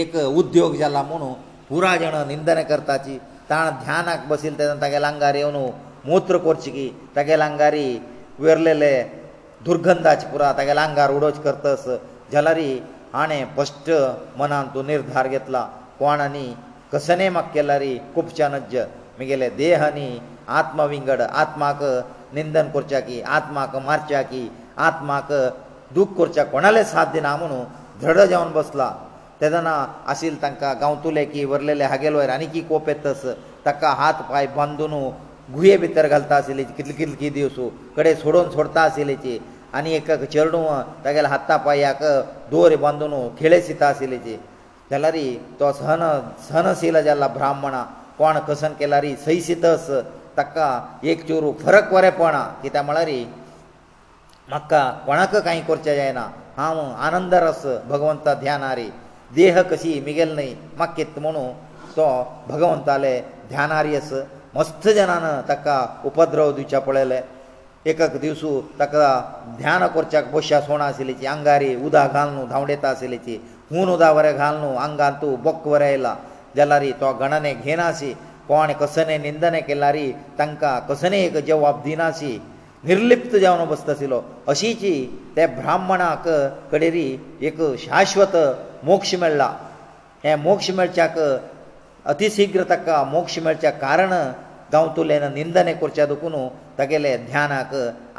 एक उद्योग जाला म्हणू पुराय जाण निंदन करताची ताण ध्यानाक बसील तेन्ना तागेले आंगार येवन मुत्र कोरची तेगेले आंगारी वेरलेले दुर्गंधाचे पुरा तेगेले आंगार उडोच करतस जाल्यार हाणें फस्ट मनांत तूं निर्धार घेतला कोण आनी कसने म्हाका केल्यार खुबशा नज्ज म्हगेले देह न्ही आत्मविंगड आत्माक निंदन करच्या की आत्माक मारच्या की आत्माक दूख करच्या कोणाले साथ दिना म्हणून धड जावन बसला तेदना आशिल्ले तांकां गांवतुले की वरलेले हागेल वयर आनी की कोप येतस ताका हात पांय बांदून गुये भितर घालता आशिल्ली कितले कितले कितें दिवस कडेन सोडून सोडता आशिल्लीची आनी एक चेडूं तागेले हाता पांयाक दोर बांदून खेळे शिता आशिल्लीची जाल्यार तो सहन सहनशील जाल्ला ब्राह्मणा कोण कसन केल्यार सहसितस ताका एक चोरू फरक वरेपणा कित्याक म्हळ्यार म्हाका कोणाक कांय करचें जायना हांव आनंद रस भगवंत ध्यानारी देह कशी मिगेल न्हय म्हाका कित म्हणू तो भगवंताले ध्यानारी आसा मस्त जनान ताका उपद्रव दिवचे पळयले एकक दिवसू ताका ध्यान करच्याक बश्या सोण आशिल्लीची आंगारी उदक घाल न्हू धांवडेता आशिल्लीची हून उदक वरें घाल न्हू आंगान तूं बोक्क वरें आयला जाल्यार तो गणने घेनासी कोण कसने निंदने केला री तांकां कसने एक जवाब दिनासी निर्लिप्त जावन बसता आशिल्लो अशीची ते ब्राह्मणाक कडेरी एक शाश्वत मोक्ष मेळ्ळा हे मोक्ष मेळच्याक ಅತಿಶೀಘ್ರ ತಕ್ಕ ಮೋಕ್ಷ ಮೇಳ್ಚ ಕಾರಣ ಗಾಂವತುಲೇನ ನಿಂದನೆ ಕೊರ್ಚಾದಕುನು ತಗೆಲೆ ಧ್ಯಾನಕ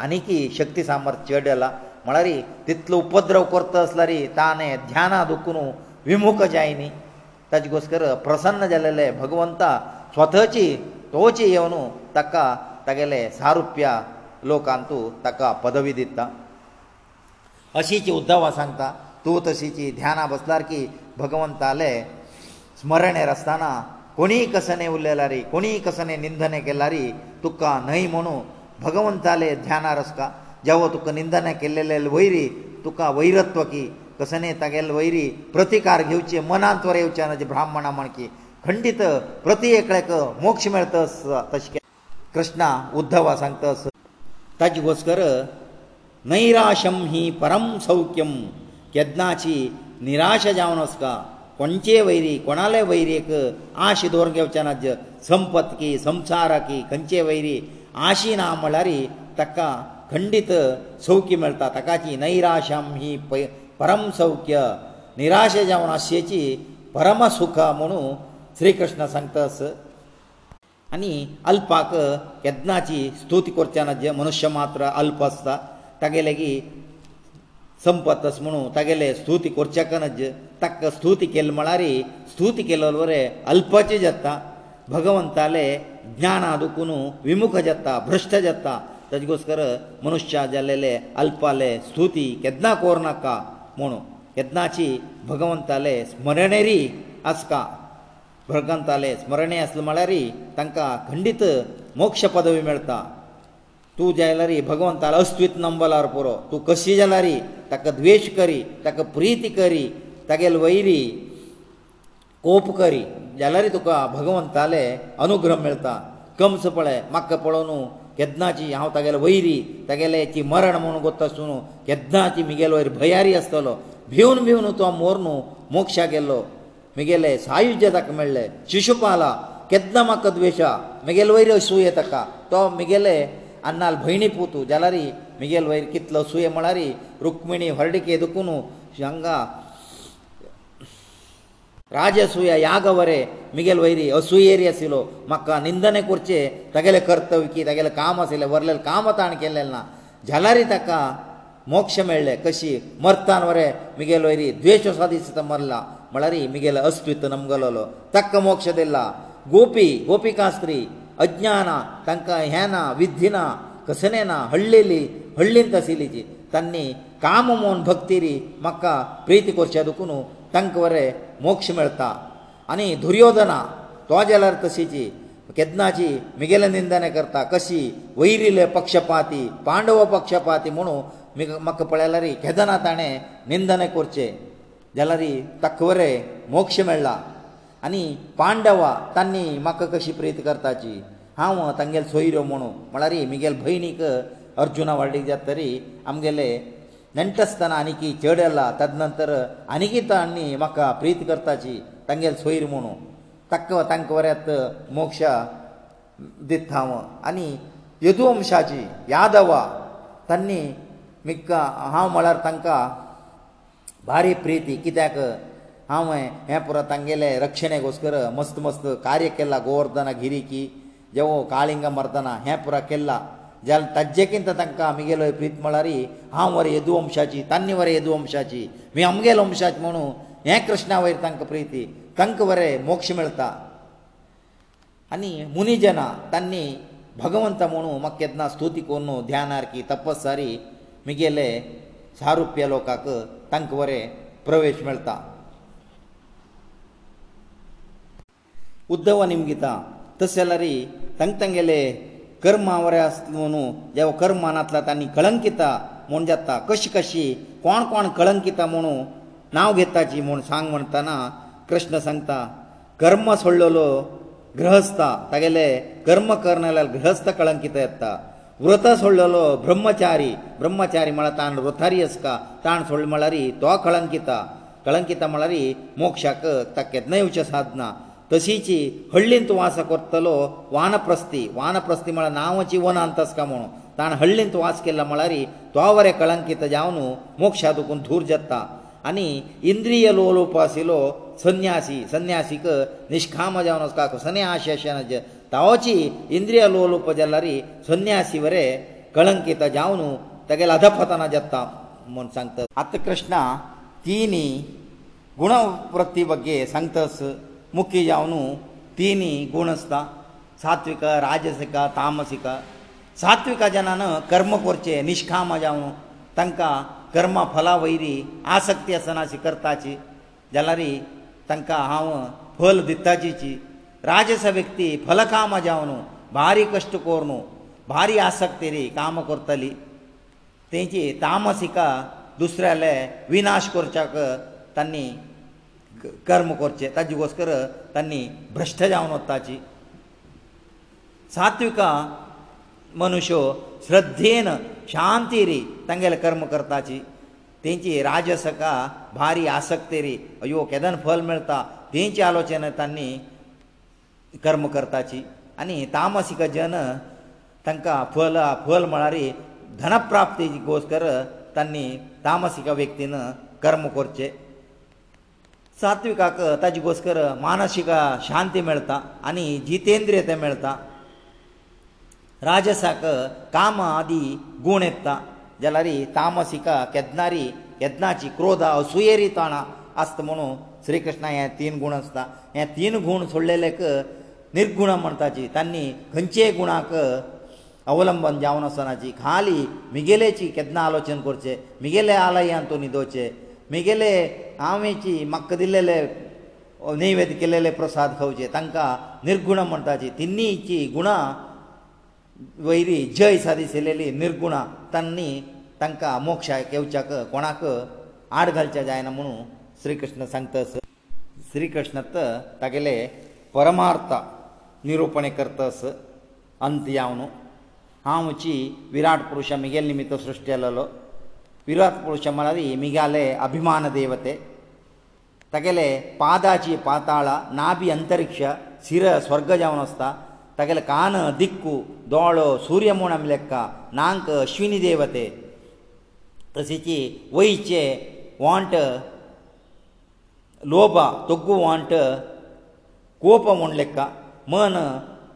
ಅನಿಕಿ ಶಕ್ತಿ ಸಾಮರ್ಥ್ಯ ಚೇಡಲ್ಲ ಮಳರಿ ತಿತ್ಲು ಉಪದ್ರವ ಕೊರ್ತಸ್ಲರಿ ತಾನೆ ಧ್ಯಾನ ದುಕುನು ವಿಮುಖ ಜಾಯಿನಿ ತಜಗೋಸ್ಕರ ಪ್ರಸನ್ನ ಜಲಲೆ ಭಗವಂತ ಸ್ವತಚಿ ತೋಚಿ ಯವನು ತಕ್ಕ ತಗೆಲೆ ಸಾರೂಪ್ಯ ಲೋಕಾಂತು ತಕ್ಕ ಪದವಿ ದಿತ್ತ ಅಶೀಚಿ ಉದ್ದವ ಸಂತ ತೂತಶೀಚಿ ಧ್ಯಾನ ಬಸ್ಲಾರ್ಕಿ ಭಗವಂತಾಲೆ स्मरणेर आसतना कोणीय कसने उरलेला रे कोणीय कसने निंदने केला रे तुका न्हय म्हणू भगवंताले ध्यानार आसता जेवा तुका निंदने केल्लेले वयरी तुका वैरत्व की कसने तागेले वयरी प्रतिकार घेवचे मनांत वर येवचे ना जे ब्राह्मणा म्हण की खंडीत प्रती एकल्याक मोक्ष मेळत तशें केलें कृष्णा उद्धवा सांगता ताजे घोस्कर नैराशम ही परम सौख्यम केदनाची निराशा जावन आसता कोणचे वैरी कोणाले वैरीक आश दवरून घेवचे ना संपत की संसार की खंयचे वैरी आशी ना म्हळ्यार ताका खंडीत सौख्य मेळटा ताकाची नैराश्यम ही परम सौख्य निराश जावन आशेची परम सुख म्हणू श्री कृष्ण सांगतास आनी अल्पाक यज्ञाची स्तुती करचे ना जे मनुश्य मात्र अल्प आसता तागे लेगीत संपत आसा म्हणू तागेले स्तुती करच्याकनज ताका स्तुती केले म्हळ्यार स्तुती केलो बरें अल्पाचें जाता भगवंताले ज्ञाना दुखून विमुख जाता भ्रश्ट जाता ताजे गोस्कर मनुश्या जालेले अल्पाले स्तुती केदना कोर नाका म्हुणू केदनाची भगवंताले स्मरणेरी आसका भगवंताले स्मरणे आसले म्हळ्यार तांकां खंडीत मोक्ष पदवी मेळटा तूं जाल्यार भगवंताल अस्तित्व नंबलार पुरो तूं कशी जाल्यार ताका द्वेश करी ताका प्रिती करी तागेल वैरी कोप करी जाल्यार तुका भगवंताले अनुग्रह मेळता कमस पळय म्हाका पळोवन केदनाची हांव तागेलें वैरी तागेलें ती मरण म्हूण गोत्त आसून केदनाची म्हगेलो वयर भयारी आसतलो भिवन भिवन तो मोर न्हू मोक्षा गेल्लो म्हगेलें सायुज्य ताका मेळ्ळें शिशुपाला केदना म्हाका द्वेषा म्हगेलो वयर असूय ताका तो म्हगेलें ಅನ್ನal ಭೈಣಿಪೂತು ಜಲರಿ ಮಿಗೆಲ್ ವೈರಿ ಕಿತ್ಲ ಸೂಯೆ ಮಳರಿ ರುಕ್ಮಿಣಿ ಹೊರಡಿಕೆ ಅದಕೂನು ಶಂಗ ರಾಜಸೂಯ ಯಾಗವರೆ ಮಿಗೆಲ್ ವೈರಿ ಅಸೂಯೇರಿಯ ಸಿಲೋ ಮಕ್ಕ ನಿಂದನೆ ಕುರ್ಚೆ ತಗಲೆ ಕರ್ತವ್ಯ ಕಿ ತಗಲೆ ಕಾಮಸિલે ವರ್ಲಲ ಕಾಮತಾನ ಕೆಲ್ಲಲ್ಲ ಜಲರಿ ತಕ್ಕ ಮೋಕ್ಷಮೇಲ್ಲೆ ಕಸಿ ಮರ್ತಾನವರೆ ಮಿಗೆಲ್ ವೈರಿ ದ್ವೇಷ ಸಾಧಿಸಿತ ಮರಲ್ಲ ಮಳರಿ ಮಿಗೆಲ್ ಅಸ್ವಿತು ನಮಗಲಲೋ ತಕ್ಕ ಮೋಕ್ಷದಿಲ್ಲ ಗೋಪಿ ಗೋಪಿಕಾಸ್ತ್ರೀ ಅಜ್ಞಾನ ತಂಕ ನ ವಿದ್ಧಿನ ಕಸನೆನ ಹಳ್ಳೆಲಿ ಹಳ್ಳೆಂತ ಸಿಲಿಜಿ ತನ್ನಿ ಕಾಮೋನ್ ಭಕ್ತಿರಿ ಮಕ್ಕ ಪ್ರೀತಿ ಕೊರ್ಚ ಅದಕುನು ತಂಕವರೇ ಮೋಕ್ಷೆ ಮೆಳ್ತಾ ಅನಿ ದುರ್ಯೋಧನ್ ತೋಜಲರ್ ತಸಿಜಿ ಕೆದನಾಜಿ ಮಿಗೆಲ ನಿಂದನೆ ಕರ್ತಾ ಕಶಿ ವೈರಿಲೇ ಪಕ್ಷಪಾತಿ ಪಾಂಡವ ಪಕ್ಷಪಾತಿ ಮನು ಮಕ್ಕ ಪೊಳೆಲರಿ ಕೆದನ ತಾನೆ ನಿಂದನೆ ಕೊರ್ಚೆ ಜಲರಿ ತಕವರೇ ಮೋಕ್ಷೆ ಮೆಳ್ಳಾ आनी पांडवा तांणी म्हाका कशी प्रेत करताची हांव तांगेलो सोयरो म्हणू म्हळ्यार म्हगेलो भयणीक अर्जुना वाडली जात तरी आमगेले नेण्ट आसतना आनीक चेडेला ताजे नंतर आनीक तांणी म्हाका प्रीत करताची तांगेलो सोयर म्हणू ताका तांकां वऱ्यांत मोक्ष दिता हांव आनी यदुवंशाची यादवा तांणी म्हाका हांव म्हळ्यार तांकां भारी प्रिती कित्याक हांवें हे पुरो तांगेले रक्षणेक वचकर मस्त मस्त कार्य केला गोवर्धना गिरी की जेवो काळिंग मरतना हे पुरो केला जाल ताजेकिंत तांकां आमगेलो प्रीत म्हळ्यार हांव वर येदुवंशाची तान्नी वर येदुवंशाची मी आमगेलो वंशाची म्हणून हे कृष्णा वयर तांकां प्रिती तांकां वरें मोक्ष मेळटा आनी मुनीजना तांणी भगवंत म्हणू म्हाका केदना स्तुती करून ध्यानार की तपस्सारी मुगेले सारुप्य लोकांक तांकां वरें प्रवेश मेळटा ಉದ್ದವ ನಿಮಗಿತ ತಸೆಲರಿ ತಂಗ ತಂಗೆಲೆ ಕರ್ಮವರೆ ಅಸ್ತುನು ಯಾವ ಕರ್ಮನಾತ್ಲ ತನಿ ಕಳಂಕಿತ ಮೊಂಜತ್ತ ಕಶಿ ಕಶಿ ಕೋಣ ಕೋಣ ಕಳಂಕಿತ ಮನು ನಾವು ಗೆತ್ತಾಜಿ ಮನು ಸಾಂಗ ಮಂತನ ಕೃಷ್ಣ ಸಂತ ಕರ್ಮ ಸೊಳ್ಳಲು ಗೃಹಸ್ಥ ತಗೆಲೆ ಕರ್ಮ ಕರ್ನಲ ಗೃಹಸ್ಥ ಕಳಂಕಿತ ಎತ್ತ ವ್ರತ ಸೊಳ್ಳಲು ಬ್ರಹ್ಮಚಾರಿ ಬ್ರಹ್ಮಚಾರಿ ಮಳ ತಾನ ವ್ರತಾರಿಯಸ್ಕ ತಾನ ಸೊಳ್ಳ ಮಳರಿ ತೋ ಕಳಂಕಿತ ಕಳಂಕಿತ ಮಳರಿ ಮೋಕ್ಷಕ ತಕ್ಕೆತ್ನ ಯುಚ ಸಾಧನಾ ತಸೀಚಿ ಹಳ್ಳೆಂತ ವಾಸಕର୍ತಲೋ ವಾನಪ್ರಸ್ಥಿ ವಾನಪ್ರಸ್ಥಿ ಮಳ ನಾಮ ಜೀವನ ಅಂತಸ್ಕಮಣೋ ತಾನ್ ಹಳ್ಳೆಂತ ವಾಸಕೇಲ್ಲ ಮಳಾರಿ ದ್ವಾವರೆ ಕಳಂಕಿತ ಜಾವನು ಮೋಕ್ಷ ಅದಕೊಂಡ ಊರ್ಜತ್ತ ಅನಿ ಇಂದ್ರಿಯ ಲೋಲೋಪಾಸಿಲೋ ಸನ್ಯಾಸಿ ಸನ್ಯಾಸಿಕ ನಿಷ್ಕಾಮ ಜಾವನಸ್ಕಾ ಸನೇ ಆಶೇಷನ ಜ ತಾಚಿ ಇಂದ್ರಿಯ ಲೋಲೋಪಜಲ್ಲರಿ ಸನ್ಯಾಸಿವರೇ ಕಳಂಕಿತ ಜಾವನು ತಗೇಲದಪತನ ಜತ್ತಾ ಮನಸಂತ ಅತಕೃಷ್ಣ ತೀನಿ ಗುಣ ಪ್ರತಿಬಗ್ಗೆ ಸಂತಸ್ ಮುಖ್ಯ ಯಾವನು ತೀನಿ ಗುಣಸ್ಥ ಸಾತ್ವಿಕ ರಾಜಸಿಕ ತಾಮಸಿಕ ಸಾತ್ವಿಕ ಜನನ ಕರ್ಮ ಕೊರ್ಚೆ ನಿಷ್ಕಾಮ ಯಾವನು ತಂಕ ಕರ್ಮ ಫಲ ವೈರಿ ಆಸಕ್ತಿ ಅಸನಾಸಿ ಕರ್ತಾಚಿ ಜಲರಿ ತಂಕ ಹಾವ ಫಲ ದಿತ್ತಾಚಿಚಿ ರಾಜಸ ವ್ಯಕ್ತಿ ಫಲಕಾಮ ಯಾವನು ಭಾರಿ ಕಷ್ಟ ಕೋರ್ನು ಭಾರಿ ಆಸಕ್ತಿ ರೀ ಕಾಮ ಕೊರ್ತಲಿ ತೇಂಚಿ ತಾಮಸಿಕ ದುಸ್ರ್ಯಾಲೆ ವಿನಾಶ ಕೊರ್ಚಾಕ ತನ್ನಿ कर्म करचे ताजे गोस्कर तांणी भ्रश्ट जावन वताची सात्विका मनुश्यो श्रद्धेन शांती रे तांगेले कर्म करताची तेंची राजसका भारी आसक्ती रे अयो केदन फल मेळता तेंची आलोचना तांणी कर्म करताची आनी तामसीक जन तांकां फल फल म्हळ्यार धनप्राप्ती गोस्कर तांणी तामसीक व्यक्तीन कर्म करचें सात्विकाक ताजे गोस्कर मानसीक शांती मेळटा आनी जितेंद्रियता मेळटा राजसाक काम आदी गूण येता जाल्यार तामसिका केदनारी केदनाची क्रोधा असुयेरी ताणां आसता म्हणून श्री कृष्णा हे तीन गूण आसता हे तीन गूण सोडलेलेक निर्गुण म्हणटाची तांणी खंयचेय गुणाक अवलंबन जावन आसनाची खाली मिगेलेची केदना आलोचन करचें मिगेले आलयांत न्हिदोवचें म्हगेले आमेची म्हाका दिल्लेले नैवेद्य केलेले प्रसाद खावचे तांकां निर्गुण म्हणटाची तिनीची गुणां वैरी जय सादिसलेली निर्गुणां तांणी तांकां मोक्षाक येवच्याक कोणाक आड घालचें जायना म्हणून श्री कृष्ण सांगतास श्री कृष्णत तागेले परमार्थ निरूपणे करतास अंत यावन हांवची विराट पुरुशा म्हगेले निमित्त सृश्ट केलेलो ವಿರಾಟ್ ಪುಲಚ ಮಲಾರಿ ಮಿಗಲೆ ಅಭಿಮಾನ ದೇವತೆ ತಗೆಲೆ ಪಾದಾಜೀ ಪಾತಾಳ ನಾಬಿ ಅಂತರಿಕ್ಷಾ ಶಿರ ಸ್ವರ್ಗ ಜವನಸ್ತ ತಗೆಲ ಕಾನ ದಿಕ್ಕು ದೋಳ ಸೂರ್ಯ ಮೂಣ ಲೆಕ್ಕ ನಾಂ ಅಶ್ವಿನಿ ದೇವತೆ ತಸಿಚಿ ವೈಚೆ ವಾಂಟಾ ಲೋಭಾ ತೊಕ್ಕು ವಾಂಟಾ ಕೋಪಂ ಲೆಕ್ಕ ಮನ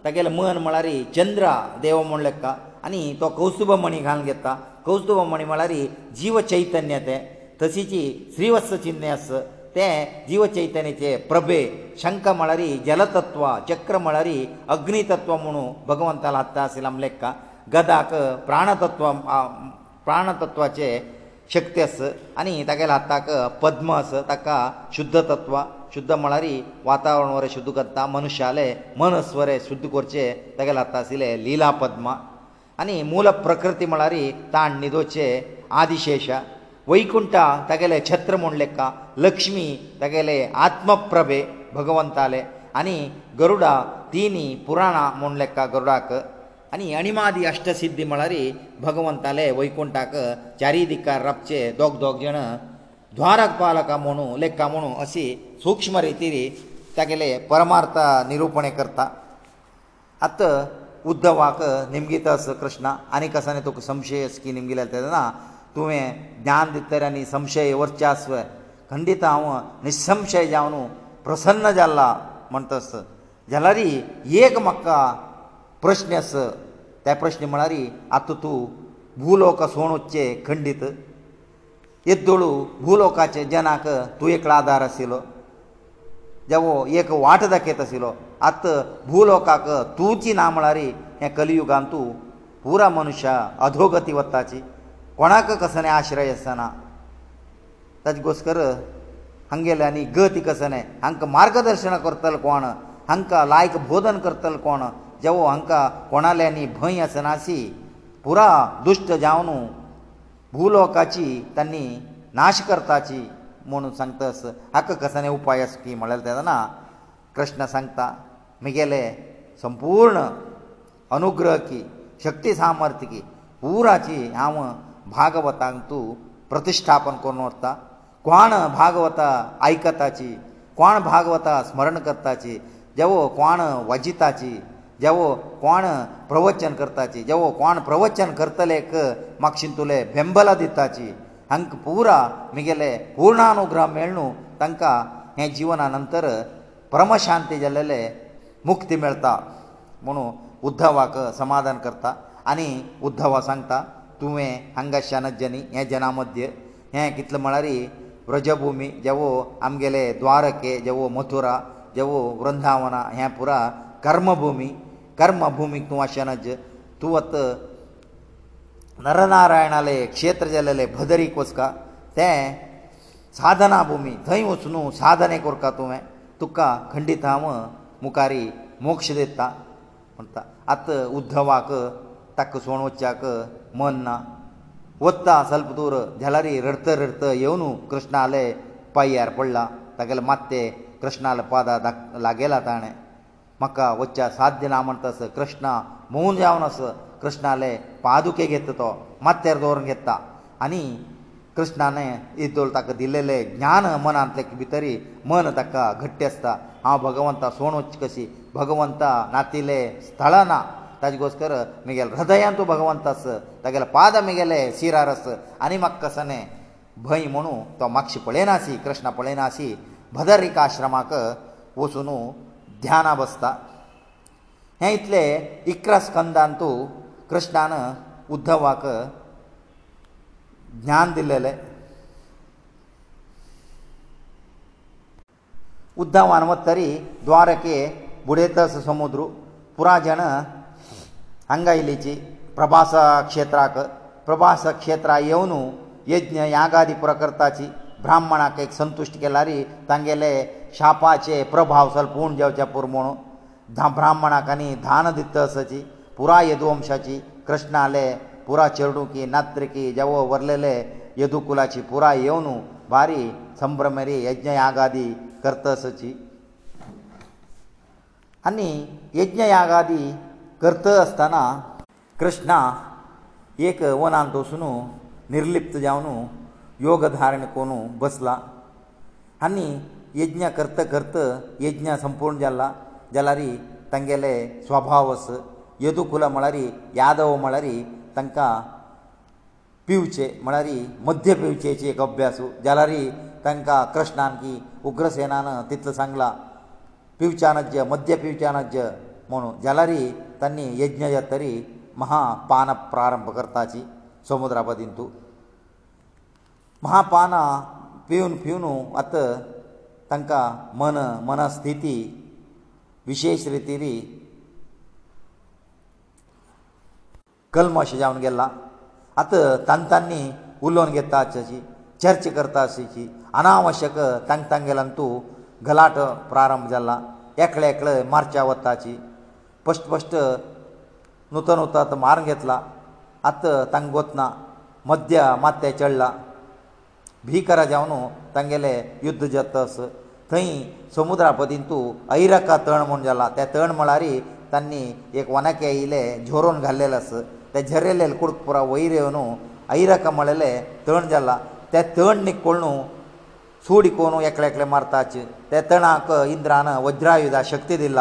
ತಗೆಲ ಮನ ಮಲಾರಿ ಚಂದ್ರ ದೇವ ಮೂಣ ಲೆಕ್ಕ ಅನಿ ತೋ ಕೌಸುಬ ಮಣಿ ಖಾನ್ ಗೆತ್ತಾ कौस्तुभ म्हणी म्हळ्यार जीव चैतन्य तें तशीची श्रीवस्त चिन्नस तें जीव चैतन्याचे प्रभे शंख म्हळ्यार जलतत्व चक्र म्हळ्यार अग्नितत्व म्हणू भगवंताला हत्ता आसले आमले गदाक प्राणतत्व प्राणतत्वाचे शक्ती आस आनी तागेले हाताक पद्म आस ताका शुध्द तत्व शुध्द म्हळ्यार वातावरण वरें शुध्द करता मनुश्याले मनस्वरें शुध्द करचें तागेले हाता आशिल्लें लिला पद्मा आनी मूल प्रकृती म्हळ्यार ताण न्हिदोचे आदिशेश वैकुंठ तागेले छत्र म्हूण लेखा लक्ष्मी तागेले आत्मप्रभे भगवंताले आनी गरुडा तिनी पुराणा म्हूण लेखा गरुडाक आनी अणिमादी अश्टसिद्धी म्हळ्यार भगवंताले वैकुंठाक चारी दिकार रपचे दोग दोग जण द्वारक पालका म्हणू लेखा म्हणू अशी सूक्ष्म रितीरी तागेले परमार्थ निरूपणे करता आतां उद्धवाक निमगीत आस कृष्णा आनी कसले तुका संशय आस की निमगेले तेन्ना तुवें ज्ञान दितर आनी संशय व्हरचे आस खंडीत हांव निसंशय जावन प्रसन्न जाल्ला म्हणटस जाल्यार एक म्हाका प्रस्न आस ते प्रस्न म्हळ्यार आतां तूं भूलोक सोण उच्चे खंडीत येद्दोळू भूलोकाचे जनाक तूं एकलो आदार आशिल्लो जावो एक वाट दाखयत आशिल्लो आत भूलोकाक तूची ना म्हळ्यार हे कलियुगांत तूं पुरा मनशां अधोगती वताची कोणाक कसने आश्रय आसना ताजे घोस्कर हांगेले आनी गती कसने हांकां मार्गदर्शन करतलो कोण हांकां लायक बोधन करतलो कोण जेवो हांकां कोणाले आनी भंय आसना शी पुरा दुश्ट जावन भूलोकाची तांणी नाश करताची म्हूण सांगता हाका कसने उपाय आसा की म्हळ्यार तेदना कृष्ण सांगता ಮಿಗೆಲೆ ಸಂಪೂರ್ಣ ಅನುಗ್ರಹಕ್ಕೆ ಶಕ್ತಿ ಸಾಮರ್ಥ್ಯಕ್ಕೆ ಪೂರಾಚಿ ಹಾವ ಭಾಗವತಾಂತು ಪ್ರತಿಷ್ಠಾಪನ ಕೊನೋರ್ತ ಕ್ವಾಣ ಭಾಗವತ ಐಕತಾಚಿ ಕ್ವಾಣ ಭಾಗವತ ಸ್ಮರಣ ಕರ್ತಾಚಿ ಜವ ಕ್ವಾಣ ವಜಿತಾಚಿ ಜವ ಕ್ವಾಣ ಪ್ರವಚನ ಕರ್ತಾಚಿ ಜವ ಕ್ವಾಣ ಪ್ರವಚನ ಕರ್ತಲೇಕ ಮಕ್ಷಿಂತುಲೆ ಬೆಂಬಲ ದಿತಾಚಿ ಅಂಕ ಪೂರ ಮಿಗೆಲೆ ಪೂರ್ಣಾನುಗ್ರಹ ಮೇಳ್ನು ತಂಕ ಹೆ ಜೀವನ ನಂತರ ಪರಮಶಾಂತಿ ಜಲ್ಲಲೆ मुक्ती मेळटा म्हणून उद्धवाक समाधान करता आनी उद्धवा सांगता तुवें हांगा शनजनी हे जना मदी हे कितले म्हळ्यार व्रजभुमी जेवो आमगेले द्वारके जेवो मथुरा जेवो वृंदावना हे पुरा कर्मभुमी कर्मभुमी तूं शनज तूं वत नरनारायणाले क्षेत्र जालेले भदरीक वचका ते साधना भुमी थंय वचून साधने करता तुवें तुका खंडीत हांव मुखारी मोक्ष दिता म्हणटा आतां उद्धवाक ताका सोण वच्चाक मन ना वत्ता स्वल्प दूर झेलारी रडत रडत येवन कृष्णाले पायार पडला तागेले मात्ते कृष्णाले पादा लागेला ताणें म्हाका वच्चा साध्य ना म्हणटा असो कृष्ण मोवन जावन असो कृष्णाले पादुके घेता तो मात्तेर दवरून घेता आनी कृष्णान इदोल ताका दिलेले ज्ञान मनांतले भितरी मन ताका घट्टी आसता हांव भगवंता सोण वच कशी भगवंता नातिले स्थळ ना ताजे गोश्टर म्हगेले हृदयान तूं भगवंत आस तागेले पाद म्हगेले शिरार आस आनी म्हाका कसने भंय म्हणू तो मातशी पळयनासी कृष्णा पळयनासी भदरिका आश्रमाक वचून ध्याना बसता हें इतले इक्र स्कंदान तूं कृष्णान उद्धवाक ज्ञान दिलेलें उद्धव हनुमत्तरी द्वारके बुडेतस समुद्र पुराजन हांगा येयलीची प्रभास क्षेत्राक प्रभास क्षेत्रा येवन यज्ञ यागादी प्रकृताची ब्राह्मणाक एक संतुश्ट केला रे तांगेले शापाचे प्रभाव सलपूण जेवचे पुर म्हूण ब्राह्मणाक आनी धान दितसाची पुराय यदुवंशाची कृष्णाले पुरा चेडूकी नात्रिकी जवो वरलेले येदुकुलाची पुराय येवन बारी संभ्रमरी यज्ञ यागादी करतसची आनी यज्ञ यागादी करत आसतना कृष्णा एक वनांत वसून निर्लिप्त जावन योग धारण करून बसला आनी यज्ञ करत करत यज्ञ संपूर्ण जाला जाल्यार तांगेले स्वभाव आस येदुकुला म्हळ्यार यादव म्हळ्यार तांकां पिवचे म्हळ्यार मध्य पिवचेची एक अभ्यास जाल्यार तांकां कृष्णान की उग्रसेनान तितलो सांगला पिवचानज्य मध्य पिवचानज्य म्हणून जाल्यार तांणी यज्ञ जातरी महापान प्रारंभ करताची समुद्रापदीन तूं महापान पिवन पिवन आतां तांकां मन मनस्थिती विशेश रितीनी कल्म अशें जावन गेल्लां आतां तांतांनी उलोवन घेता अशाची चर्च करता अशाची अनावश्यक तांक तांगेल्यान तूं गलाट प्रारंभ जाला एकले एकले मारच्या वताची पश्ट पश्ट नुतन उतर मारून घेतला आतां तांकां गोतना मद्य माथे चडला भिकरा जावन तांगेले युध्द जातस थंय समुद्रापदीन तूं ऐरका तण म्हूण जाला त्या तण म्हळ्यार तांणी एक वनाके येयले झोरोवन घाल्लेले आसा ತಜರೆಲೆನ್ ಕುಡುಪುರ ವೈರಿಯವನು ಐರಕಮಳಲೆ ತಣಜಲ್ಲ ತ ತಣ್ ನಿಕ್ಕೋಣು ಸೂಡಿಕೋಣು ಏಕಳೆ ಏಕಳೆ ಮಾರತಾಚೆ ತ ತಣಾಕಾ ಇಂದ್ರಾನ ವಜ್ರಾಯುಧ ಶಕ್ತಿದಿಲ್ಲ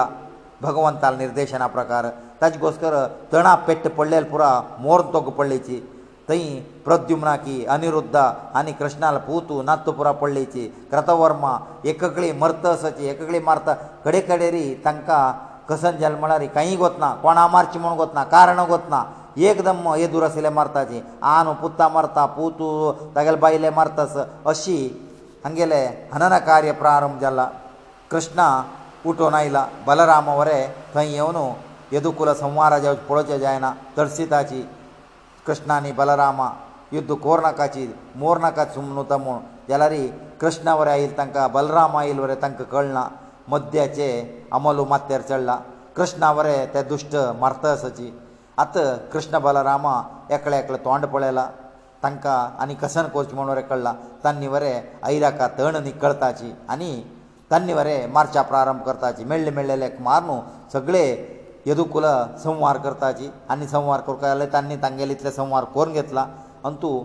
ಭಗವಂತನ ನಿರ್ದೇಶನ ಪ್ರಕಾರ ತಜ್ಗೋಸ್ಕರ ತಣಾ ಪೆಟ್ಟ ಪಳ್ಳೆಲ ಪುರ ಮೋರ ತೊಗ್ಗ ಪಳ್ಳೆಚಿ ತೈ ಪ್ರದ್ಯುмнаಕಿ ಅನಿರುದ್ಧಾ ಆನಿ ಕೃಷ್ಣಾಲ ಪೂತು ನತ್ತು ಪುರ ಪಳ್ಳೆಚಿ ಕೃತವರ್ಮ ಏಕಕಳಿ ಮರ್ತಸಚೆ ಏಕಕಳಿ ಮಾರತಾ ಗಡೆಕಡೆರಿ ತಂಕ ಕಸಂಜಲ ಮಳಾರಿ ಕೈಯಿ ಗೊತ್ನಾ કોಣಾ ಮಾರಚಿ ಮೊಣ ಗೊತ್ನಾ ಕಾರಣ ಗೊತ್ನಾ एकदम येदूर आशिल्लें मारता तीं आनू पुत्ता मरता पुतू तागेले बायले मरतास अशी हांगेले हनन कार्य प्रारंभ जाला कृष्णा उठोवन आयला बलराम वरें थंय येवन येदुकूल संवारा जावचे पळोवचें जायना दर्शिताची कृष्णा आनी बलरामा युद्ध कोरनाकाची मोरनाका सुमनुता म्हूण जाल्यार कृष्णा वरें आयिल्लें तांकां बलराम आयिल्ल वरें तांकां कळना मद्याचे अमलू मात्यार चडला कृष्णा वरें ते दुश्ट मारतासाची आतां कृष्ण बलरामा एकले एकले तोंड पळयलां तांकां आनी कसन करचें म्हणून रेखडलां तांणी वरें आयिराका तण निकळताची आनी तांणी वरें मार्चा प्रारंभ करताची मेळ्ळे मेळ्ळे लेख मारून सगळे येदुकुल संवार करताची आनी संवार करता जाल्यार तांणी तांगेले इतले संवार करून घेतला आनी तूं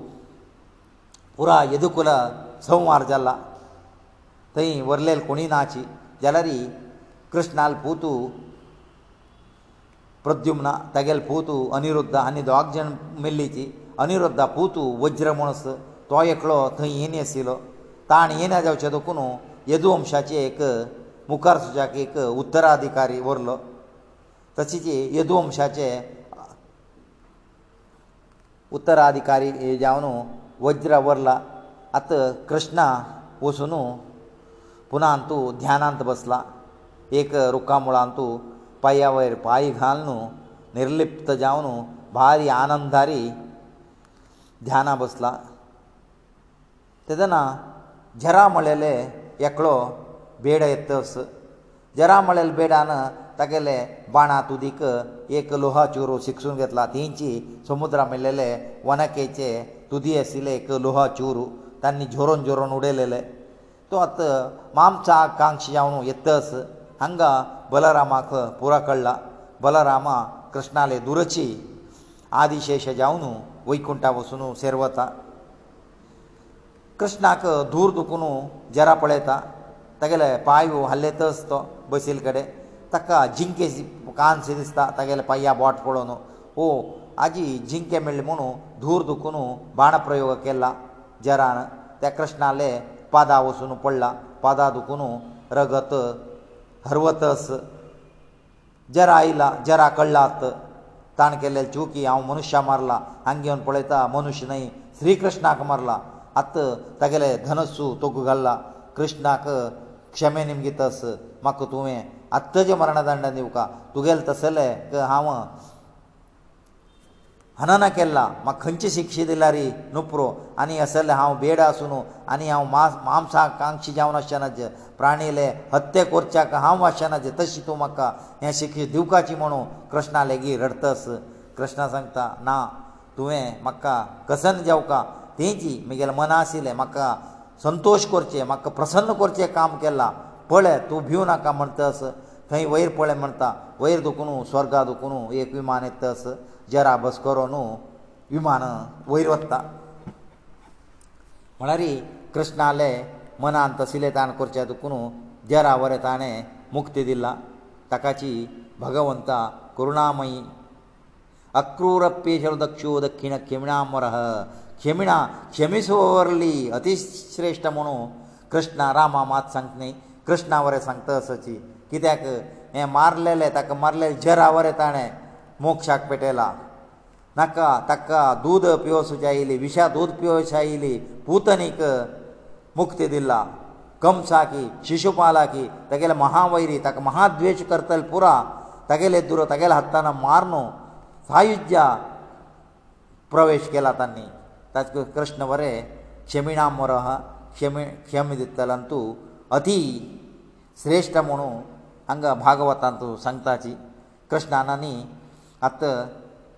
पुराय येदुकुल संवार जाला थंय व्हरलेले कोणी नाची जाल्यारय कृष्णाल पुतू ಪ್ರದ್ಯುಮ್ನ ತಗೆಲ್ ಪೂತು ಅನಿರುದ್ಧ ಅನಿ ದ್ವಾಗ್ಜನ್ ಮೆಲ್ಲಿಚಿ ಅನಿರುದ್ಧ ಪೂತು ವಜ್ರಮಣಸ ತೋ ಎಕ್ಳೋ ಥಂ ಏನೇ ಆಸಿಲ್ಲ ತಾಣ ಏನೇ ಜಾವಚೆ ದೊಕ್ಕನು ಯದುವಂಶಾಚಿ ಏಕ ಮುಖಾರ್ ಸುಜಾಕ ಏಕ ಉತ್ತರಾಧಿಕಾರಿ ಓರ್ಲ ತಚಿಚಿ ಯದುವಂಶಾಚೆ ಉತ್ತರಾಧಿಕಾರಿ ಜಾವನು ವಜ್ರ ಓರ್ಲ ಅತ ಕೃಷ್ಣ ವಸುನು ಪುನಃ ಅಂತೂ ಧ್ಯಾನಾಂತ ಬಸ್ಲ ಏಕ ರುಕ್ಕಾಮುಳ ಅಂತೂ पांया वयर पांय घालन निर्लिप्त जावन भारी आनंदारी ध्याना बसला तेदना झरा म्हळेले एकलो बेड येतस झरा म्हळेले बेडान तागेले बाणांत उदीक एक लोहा चोरो शिक्षून घेतला तेंची समुद्रा मेळलेले वनकेचे तुदी आशिल्ले एक लोहा चोरो तांणी झोरोन झोरोन उडयलेले तो आतां मामचा आकांक्षा जावन येतस हांगा ಬಲರಾಮಕ ಪುರಕಳ್ಳ ಬಲರಾಮ ಕೃಷ್ಣಾಲೆ ದುರಚಿ ఆదిಶೇಷ ಜಾವ್ನು ವೈಕುಂಠಾ ವಸನು ಸೇರ್ವತ ಕೃಷ್ಣಾಕ ಧೂರ್ದುಕುನು ಜರಪળેತಾ ತಗಲೆ ಪಾಯವು ಹллеತಸ್ತೋ ಬಶೀಲ ಕಡೆ ತಕ್ಕ ಜಿಂಕೆಜಿ ಕಾಂಸಿದಸ್ತ ತಗಲೆ ಪಯ್ಯ ಬಾಟ್ಕೊಳೋನು ಓ ಆಗಿ ಜಿಂಕೆ ಮೇಳ್ಮೂನು ಧೂರ್ದುಕುನು ಬಾಣ ಪ್ರಯೋಗ ಕೆಲ್ಲ ಜರನ ತ ಕೃಷ್ಣಾಲೆ ಪದಾ ವಸನು ಪೊಳ್ಳ ಪದಾದುಕುನು ರಗತ हरवतस जर आयला जर आकळ्ळात ताण केल्ले चुकी हांव मनुश्या मारला हांग घेवन पळयता मनुश्य न्हय श्री कृष्णाक मारला आत तागेले धनस्सू तुका घाल्ला कृष्णाक क्षमे निमगीत म्हाका तुवें आत्ताचे मरणदंड दिवका तुगेले तसले हांव हनन केल्ला म्हाका खंयची शिक्षा दिल्या रे नुप्रो आनी आसले हांव बेड आसून आनी हांव मांस मांसाकांक्षी जावन आसचेनाचे प्राणीले हत्या करच्याक हांव वाचनाचे तशी तूं म्हाका हें शिक्षा दिवकाची म्हणू कृष्णा लेगीत रडतस कृष्णा सांगता ना तुवें म्हाका कसन जेवका तेंची म्हगेलें मन आशिल्लें म्हाका संतोश करचें म्हाका प्रसन्न करचें काम केलां पळय तूं भिव नाका म्हणटस थंय वयर पळय म्हणटा वयर दुखून स्वर्गा दुखून एक विमान येतस जेरा बस करून विमान वयर वता म्हळ्यार कृष्णाले मनान तसले ताण करचे दुखून जेरा वरें ताणें मुक्ती दिला ताकाची भगवंता करुणामयी अक्रूरप्पी दक्षो दक्षिण खेमिणामर खेमिणा क्षमिसोवरली अतिश्रेश्ठ म्हणू कृष्णा रामा मात सांगता न्ही कृष्णा वरें सांगता असोची कित्याक हें मारलेलें ताका मारलेलें जेरा वरें ताणें मोक्षाक पेटयला नाका ताका दूद पिवोसूच आयली विशा दूद पिवोश आयली पुतनीक मुक्ती दिला कमसाकी शिशुपालाकी तेगेले महावैरी ताका महाद्वेश करतले पुरा तेगेले दुरो तेगेले हातान मारनू सायुज्य प्रवेश केला तांणी ताचे कृष्ण बरें क्षमिणा मोर क्षमी क्षम दितले तूं अती श्रेश्ठ म्हणून हांगा भागवतांत तूं सांगताची कृष्णानी आत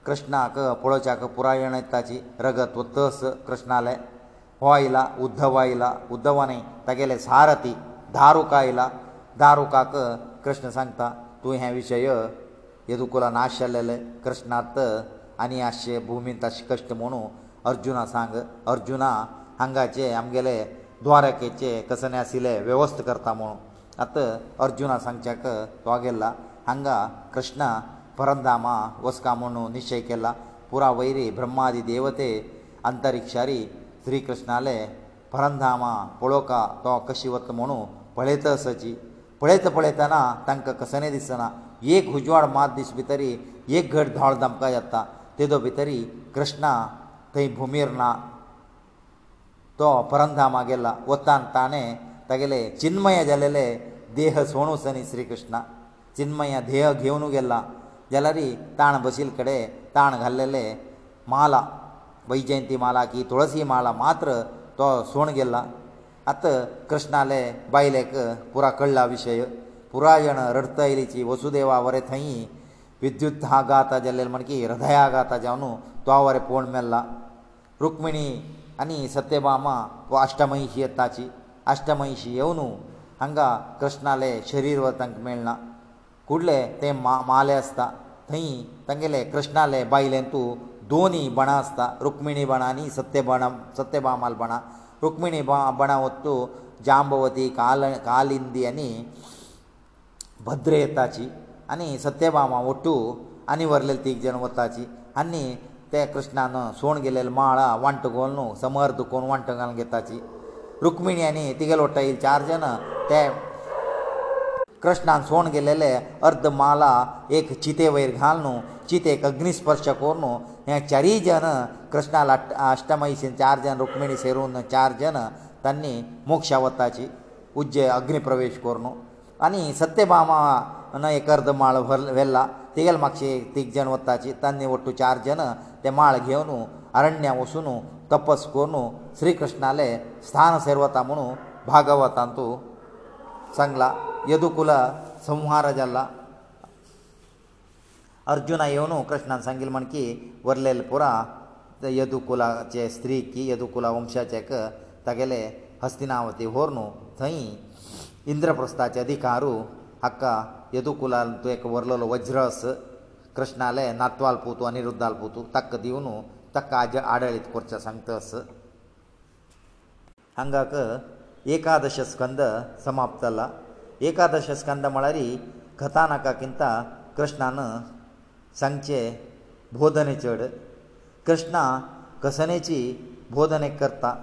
कृष्णाक पळोवच्याक पुरायण ताची रगत उत्तस कृष्णाले हो आयला उद्धव आयला उद्धवाने तागेले सारथी दारुक आयला दारुकाक कृष्ण सांगता तूं हे विशय येदुकुला नाश जाल्लेले कृष्णात आनी आसचे भुमींत अशें कश्ट म्हुणू अर्जुना सांग अर्जुना हांगाचे आमगेले द्वारकेचे कसने आशिल्ले वेवस्थ करता म्हूण आतां अर्जुना सांगच्याक तो गेल्ला हांगा कृष्णा ಪರಂದಾಮ ವಸ್ಕಾಮಣು निश्चय ಕೆಲ್ಲ پورا ವೈರಿ ಬ್ರಹ್ಮಾದಿ ದೇವತೆ ಅಂತರಿಕ್ಷಾರಿ ಶ್ರೀಕೃಷ್ಣale ಪರಂದಾಮ ಪೊಲೋಕ ತೋ ಕಶಿವತ್ಮಣು ಪೊಳೆತಸಜಿ ಪೊಳೆತ ಪೊಳೆತನ ತಂಕ ಕಸನೆದಿಸನ ಏಕ ಹುಜವಾಡ ಮಾತ್ ದಿಸ್ವಿತರಿ ಏಕ ಘರ್ ಧಾಳ್ ದಮ್ಕಯತಾ ತೇದೋ ವಿತರಿ ಕೃಷ್ಣ ಕೈ ಭೂಮೇರನಾ ತೋ ಪರಂದಾಮಗೆಲ್ಲ 왔다ಂತಾನೆ ತಗಲೇ ಚಿನ್ಮಯ ಜಲಲೇ ದೇಹ ಸೋಣುಸನಿ ಶ್ರೀಕೃಷ್ಣ ಚಿನ್ಮಯ ದೇಹ ಘೇವನುಗೆಲ್ಲ जाल्यारय ताण बशिल्ले कडेन ताण घाल्लेले माला वैजयंती माला की तुळसी माला मात्र तो सोण गेल्ला आतां कृष्णाले बायलेक पुरा कळ्ळा विशय पुरायण रडतायलीची वसुदेवा वरें थंय विद्युत आघात जाल्लेले म्हण की हृदयाघात जावन तो वरें पोवण मेल्ला रुक्मिणी आनी सत्यभामा वो अष्टमहिशी येताची अष्टमहिशी येवन हांगा कृष्णाले शरीर वर तांकां मेळना फुडले ते माले आसता थंय तांगेले कृष्णाले बायलें तूं दोनी बणां आसता रुक्मिणी बणां आनी सत्यबण सत्यभामाल बणां रुक्मिणी बणां वत्तू जांबवती काल कालिंदी आनी भद्र येताची आनी सत्यभामा वट्टू आनी वरले तीग जाण वताची आनी ते कृष्णान सोण गेलेले माळा वांट घालून न्हू समर्थ कोण वांट घालून घेताची रुक्मिणी आनी तिगेले वट्टा येयली चार जाणां ते कृष्णान सोण केलेले अर्द माला एक चिते वयर घाल न्हू चितेक अग्निस्पर्श कोर न्हू हे चारीय जन कृष्णाला अष्टमयशीन चार जन रुक्मिणी सेरून चार जन त्यांनी मोक्षावताची उज्ज अग्निप्रवेश कोर न्हू आनी सत्यभामा न एक अर्द माळ व्हर व्हेल्ला तेगेल मातशी तीग जन वताची तांणी वट्टू चार जन ते माळ घेवन अरण्या वचून तपस कोरून श्री कृष्णाले स्थान सेर वता म्हणून भागवतांत तूं सांगला यदुकुल संहार जाला अर्जुना येवन कृष्णान सांगिल्लें म्हण की वरलेल पुरा यदुकुलाचे स्त्री की यदुकुला वंशाचेक तागेले हस्तिनावती व्हर न्हू थंय इंद्रप्रस्थाचे अधिकारू हाका यदुकुलान तूं एक व्हरलेलो वज्रस कृष्णाले नातवाल पुतू अनिरुद्धाल पुतू ताका दिवन ताका आज आडळीत करचें सांगता हांगाक एकादश स्कंद समाप्त जाला एकादश स्कंद म्हळ्यार कथानकाकिंत कृष्णान सांगचे बोधने चड कृष्णा कसनेची बोधने करता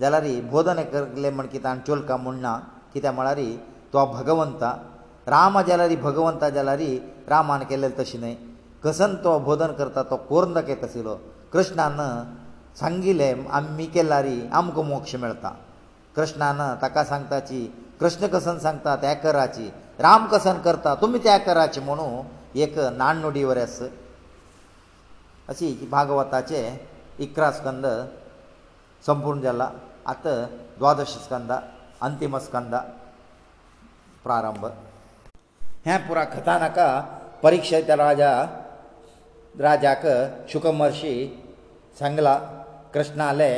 जाल्यार बोधने करले म्हण कितें आनी चोलका म्हूण ना कित्याक म्हळ्यार तो भगवंता राम जाल्यार भगवंता जाल्यार रामान केल्लें तशें न्हय कसन तो बोधन करता तो कोर्न दाखयत आशिल्लो कृष्णान सांगिल्लें आमी केल्यार आमकां मोक्ष मेळटा कृष्णान ताका सांगताची कृष्ण कसन सांगता त्या कराची राम कसन करता तुमी त्या कराची म्हणू एक नाणनुडी वरस अशी भागवताचे इकरा स्कंद संपूर्ण जाला आतां द्वादश स्कंदा अंतीम स्कंदा प्रारंभ हे पुरा कथानका परिक्षेत राजा राजाक शुकमर्षी सांगला कृष्णाले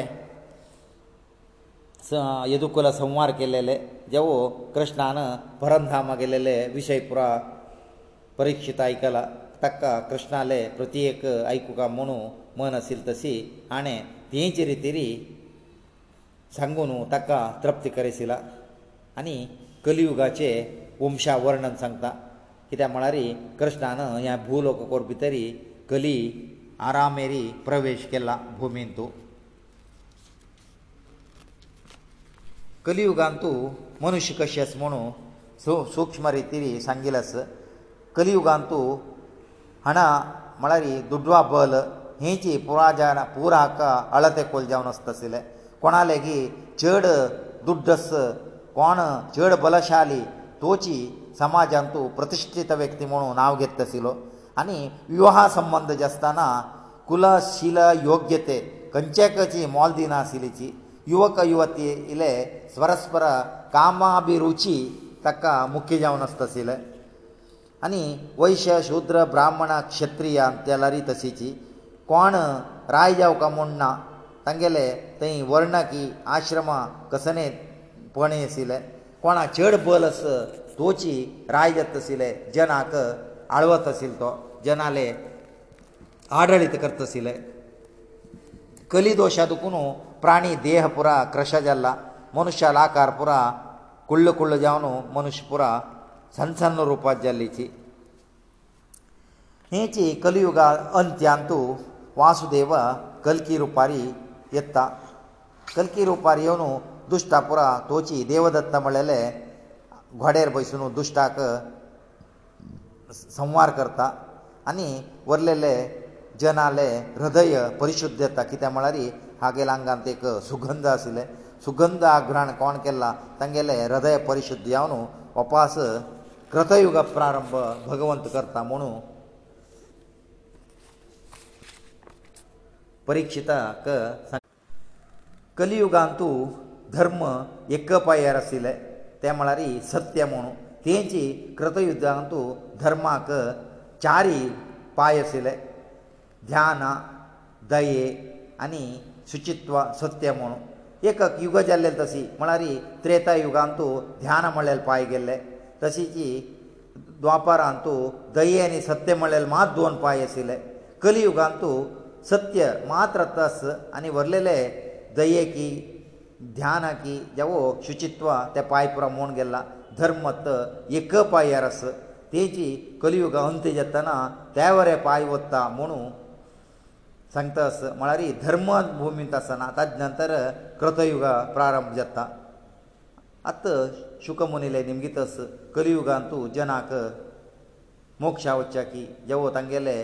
ಯದುಕುಲ ಸಂವಾರ ಕೆಲ್ಲೆಲೆ ಜವು ಕೃಷ್ಣಾನ ಪರಂಧಾಮ ಗೆಲ್ಲೆಲೆ ವಿಷಯಪುರ ಪರೀಕ್ಷಿತ ಐಕಲ ತಕ್ಕ ಕೃಷ್ಣಾಲೆ ಪ್ರತಿಯೇಕ ಐಕುಕ ಮನು ಮನ ಸಿಲ್ತಸಿ ಆಣೆ ತೇಂಚಿ ರೀತಿರಿ ಸಂಗುನು ತಕ್ಕ ತೃಪ್ತಿ ಕರೆಸಿಲ ಅನಿ ಕಲಿಯುಗಾಚೆ ವಂಶ ವರ್ಣನ ಸಂಗತ ಕಿತ್ಯಾ ಮಳಾರಿ ಕೃಷ್ಣಾನ ಯಾ ಭೂಲೋಕ ಕೋರ್ ಭಿತರಿ ಕಲಿ ಆರಾಮೇರಿ ಪ್ರವೇಶ ಕೆಲ್ಲ ಭೂಮಿಂತು ಕಲಿಯುಗ ಅಂತೂ ಮನುಷ್ಯ ಕಶೆಸ್ ಮನೋ ಸೂಕ್ಷ್ಮ ರೀತಿ ರೀ सांगೀಲەس ಕಲಿಯುಗ ಅಂತೂ ಹಣ ಮಳರಿ ದುಡ್ಡವಾ ಬಲ ಹೆಂಚೆ ಪುರಾಜಾರಾ ಪೂರಕ ಅಳತೆ ಕೊಲ್ಜವನಸ್ತಸಿಲೆ কোಣಾಲೆಗಿ ಛಡ ದುಡ್ಡಸ್ ಕೋಣ ಛಡ ಬಲಶಾಲಿ ತೋಚಿ ಸಮಾಜ ಅಂತೂ ಪ್ರತಿಷ್ಠಿತ ವ್ಯಕ್ತಿ ಮನು ನಾವ್ ಗೆತ್ತಸಿಲೋ ಅನಿ ವಿವಾಹ ಸಂಬಂಧ ಜಸ್ತಾನಾ ಕುಲಶೀಲ ಯೋಗ್ಯತೆ ಕಂಚೆಕಜಿ ಮಾಲ್ದಿನ ಆಸಿಲಿಚಿ ಯುವಕ ಯುವತಿ ಇಲೆ ಸ್ವರಸ್ಪರ ಕಾಮಾಭಿರುಚಿ ತಕ್ಕ ಮುಖ್ಯ ಜಾವನ ಅಸ್ತಸಿಲೆ ಅನಿ ವೈಶ್ಯ ಶೂದ್ರ ಬ್ರಾಹ್ಮಣ ಕ್ಷತ್ರಿಯ ಅಂತೆಲ್ಲರಿ ತಸಿಚಿ ಕೋಣ ರಾಯ ಜಾವಕ ಮುಣ್ಣ ತಂಗೆಲೆ ತೈ ವರ್ಣ ಕಿ ಆಶ್ರಮ ಕಸನೆ ಪಣೆ ಅಸಿಲೆ ಕೋಣ ಚೇಡ ಬಲಸ ತೋಚಿ ರಾಯ ಜತ್ತಸಿಲೆ ಜನಾಕ ಅಳವತ ಅಸಿಲ್ ತೋ ಜನಾಲೆ ಆಡಳಿತ ಕರ್ತಸಿಲೆ ಕಲಿ ದೋಷ ದುಕುನು प्राणी देह पुरा क्रश जाल्ला मनुश्याल आकार पुरा कुल्ल कुल्ल जावन मनुश्य पुरा सनसन्न रुपांत जाल्लीची हेची कलियुगा अंत्यांतू वासुदेव कल्की रुपारी येता कल्की रुपारी येवन दुश्टा पुरा तोची देवदत्त म्हणलेले घोड्यार बसून दुश्टाक संवार करता आनी वरलेले जनाले हृदय परिशुद्ध येता कित्याक म्हळ्यार हागेल हांगा एक सुगंध आशिल्ले सुगंध आग्रहण कोण केला तांगेले हृदय परिशुद्ध जावन उपास कृतयुग प्रारंभ भगवंत करता म्हणू परिक्षिताक कलियुगांतू धर्म एक पायार आशिल्ले ते म्हळ्यार सत्य म्हणू तेंची कृतयुद्धांतू धर्माक चारी पाय आशिल्ले ध्यान दये आनी शुचित्व सत्य म्हूण एक युग जाल्लें तशी म्हळ्यार त्रेता युगांतू ध्यान म्हळ्ळेलें पांय गेल्लें तशीची द्वापारांतू दही आनी सत्य म्हळ्ळेलें मात दोन पांय आशिल्ले कलियुगांतू सत्य मात्र तस आनी व्हरलेले दयेकी ध्यानाकी जेवो शुचित्व ते पांय पुरो म्हूण गेला धर्मत एक पांयार आस तेची कलियुगा अंत जेतना त्या वरें पांय वत्ता म्हुणू सांगता आस म्हळ्यार ही धर्म भुमींत आसना ताजे नंतर कृतयुगा प्रारंभ जाता आतां शुकमुनिले निमगितस कलियुगांत तूं जनाक मोक्षा वच्च्या की जेवो तांगेले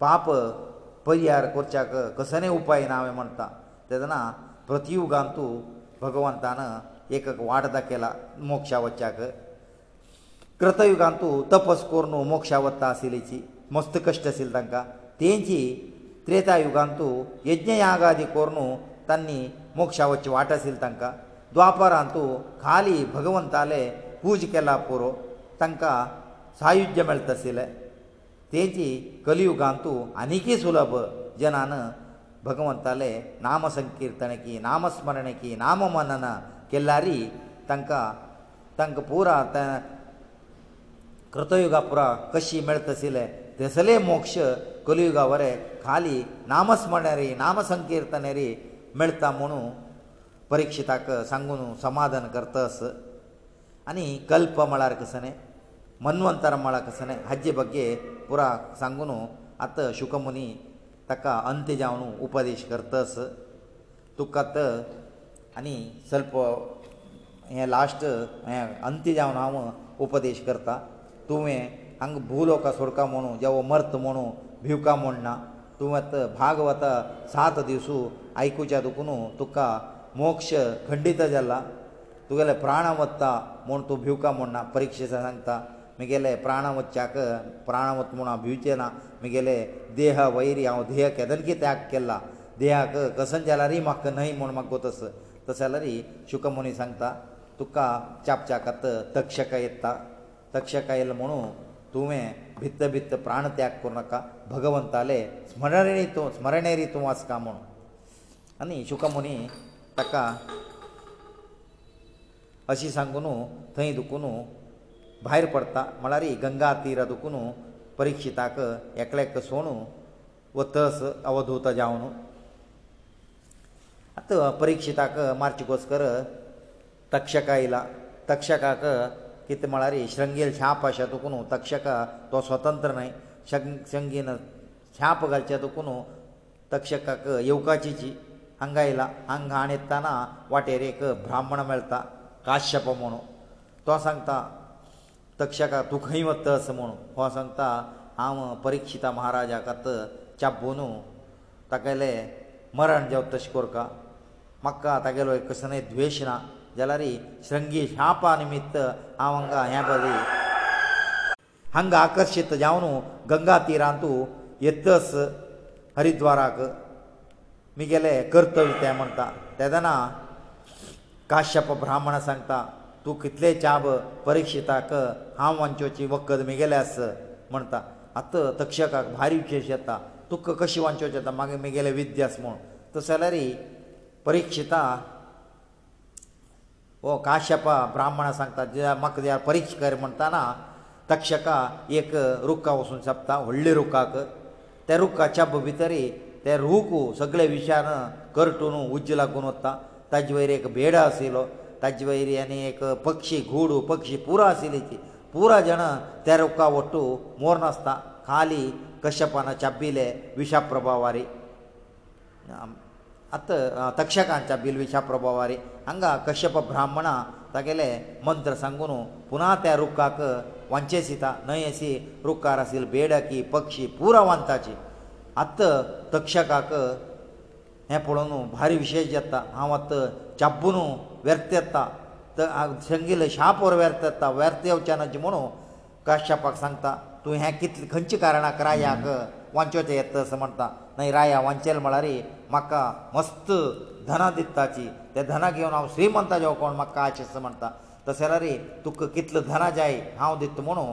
पाप परिहार करच्याक कसले उपाय ना हांवें म्हणटा तेदना प्रतियुगांत तूं भगवंतान एक वाट दाखयला मोक्षा वच्च्याक कृतयुगांत तूं तपस करून मोक्षा वत्ता आशिल्लीची मस्त कश्ट आशिल्ले तांकां तेंची त्रेतायुगांतू यज्ञयागादी कोरनू तांणी मोक्षा वचचे वाट आशिल्ली तांकां द्वापरांतू खाली भगवंताले पूज केला पुरो तांकां सायुज्य मेळत आशिल्लें तेची कलियुगांतू आनीकय सुलभ जनान भगवंताले नामसंकीर्तनकी नामस्मरणकी नाममनन केल्लारी तांकां तांकां पुरा कृतयुगा पुरा कशी मेळत आशिल्लें तसले मोक्ष ಕಲಿಯುಗ ಅವರೆ ಖಾಲಿ ನಾಮಸ್ಮರಣರಿ ನಾಮ ಸಂಕೀರ್ತನರಿ ಮೆಳ್ತಾ ಮನು ಪರೀಕ್ಷಿತಾಕ ಸಂಗುನು ಸಮಾಧಾನ ಕರ್ತಸ ಅನಿ ಕಲ್ಪ ಮಳಾರ ಕಸನೆ ಮನ್ವಂತರ ಮಳಾ ಕಸನೆ ಹಜ್ಜೆ ಬಗ್ಗೆ ಪುರ ಸಂಗುನು ಅತ ಶುಕಮುನಿ ತಕ ಅಂತ್ಯ ಜಾವನು ಉಪದೇಶ ಕರ್ತಸ ತುಕತ ಅನಿ ಸ್ವಲ್ಪ ಹೆ ಲಾಸ್ಟ್ ಅಂತ್ಯ ಜಾವನು ಉಪದೇಶ ಕರ್ತಾ ತುವೆ ಹಂಗ ಭೂಲೋಕ ಸೊರ್ಕ ಮನು ಜವ ಮರ್ತ ಮನು भिवका म्हूण ना तूं आतां भागवत सात दिसू आयकुच्या दुखून तुका मोक्ष खंडीत जाला तुगेले प्राणां वत्ता म्हूण तूं भिवका म्हूण ना परिक्षेत सांगता म्हगेले प्राणां वच्च्याक प्राणां वत म्हूण हांव भिवचे ना म्हगेले देह वैरी हांव देह केदनकी त्याग केला देहाक कसन जाला रे म्हाका न्हय म्हूण म्हाका तस तस जाल्यार शुकमुनी सांगता तुका चापच्याकत तक्षक येता तक्षक येयला म्हणून तुवें भित्त भित्त प्राण त्याग करूं नाका भगवंताले स्मरणी तूं स्मरणेरी तूं वाचका म्हूण आनी शुकमुनी ताका अशी सांगून थंय दुखून भायर पडटा म्हळ्यार गंगा तीर दुखून परिक्षिताक एकल्याक सोणू व तस अवधूत जावन आतां परिक्षिताक मारचे घोसकर तक्षका येयला तक्षकाक कितें म्हळ्यार श्रंगेल शाप आसा तुका न्हू तक्षका तो स्वतंत्र न्हय शंगेन शाप घालचे तुका न्हू तक्षकाक येवकाची हांगा आयला हांगा आण येताना वाटेरेक ब्राह्मण मेळता काश्यप म्हणून तो सांगता तक्षका तूं खंय वत अस म्हणून हो सांगता हांव परिक्षिता महाराजाकत चाबून ताका मरण जावं तशें कोरका म्हाका तागेलो कसलेय द्वेश ना जाल्यार श्रंगी शापा निमित्त हांव हांगा हें बरी हांगा आकर्शीत जावन गंगा तिरांतू येतस हरिद्वाराक म्हगेले कर्तव्य ते म्हणटा तेदना काश्यप ब्राह्मण सांगता तूं कितले चाब परिक्षिताक हांव वांचोची वखद म्हगेले आस म्हणटा आतां तक्षकाक भारी विशेश येता तुका कशी वांचोवचें येता मागीर म्हगेले विद्या आस म्हूण तशें जाल्यार परिक्षिता हो काश्यप ब्राह्मण सांगता म्हाका दिया परिक्ष कर म्हणटना तक्षका एक रुखा वचून सोंपता व्हडले रुखाक त्या रुखाच्या भितर ते रूख सगळे विचार करटून उज्जला करून वता ताजे वयर एक भेड आशिल्लो ताजे वयर आनी एक पक्षी घुड पक्षी पुरो आशिल्ली पुरा जाणां त्या रुखा वटू मोर नासता खाली कश्यपान चाबिले विशा प्रभावारी ಅತ ತಕ್ಷಕಾಂಚ ಬಿಲ್ವಿಷ ಪ್ರಭಾವಾರಿ ಹಂಗ ಕಶ್ಯಪ ಬ್ರಾಹ್ಮಣ ತಗೆಲೆ ಮಂತ್ರ ಸಂಗುನು ಪುನಾ ತ್ಯಾ ರುಕ್ಕಾಕ ವಂಚೇಸಿತ ನಯಸಿ ರುಕ್ಕಾರ ಸಿಲ್ ಬೇಡಕಿ ಪಕ್ಷಿ ಪೂರವಂತಾಚಿ ಅತ್ತ ತಕ್ಷಕಾಕ ಹೆ ಪೊಳನು ಭಾರಿ ವಿಶೇಷ ಜತ್ತ ಹಾವತ್ತ ಚಬ್ಬುನು ವ್ಯರ್ಥ್ಯತ್ತ ತ ಸಂಗಿಲ ಶಾಪೋರ್ ವ್ಯರ್ಥ್ಯತ್ತ ವ್ಯರ್ಥ್ಯವಚನಜಿ ಮನು ಕಶ್ಯಪಕ ಸಂಗತ ತು ಹೆ ಕಿತ್ಲಿ ಖಂಚಿ ಕಾರಣ ಕರಾಯಾಕ ವಂಚೋತೆ ಎತ್ತ ಸಮಂತ ನೈ ರಾಯ ವಂಚೆಲ್ ಮಳರಿ म्हाका मस्त धनां दिताची ते धनां घेवन हांव श्रीमंत जावं कोण म्हाका कायचें अशें म्हणटा तशें जाल्यार तुका कितलें धनां जाय हांव दिता म्हणू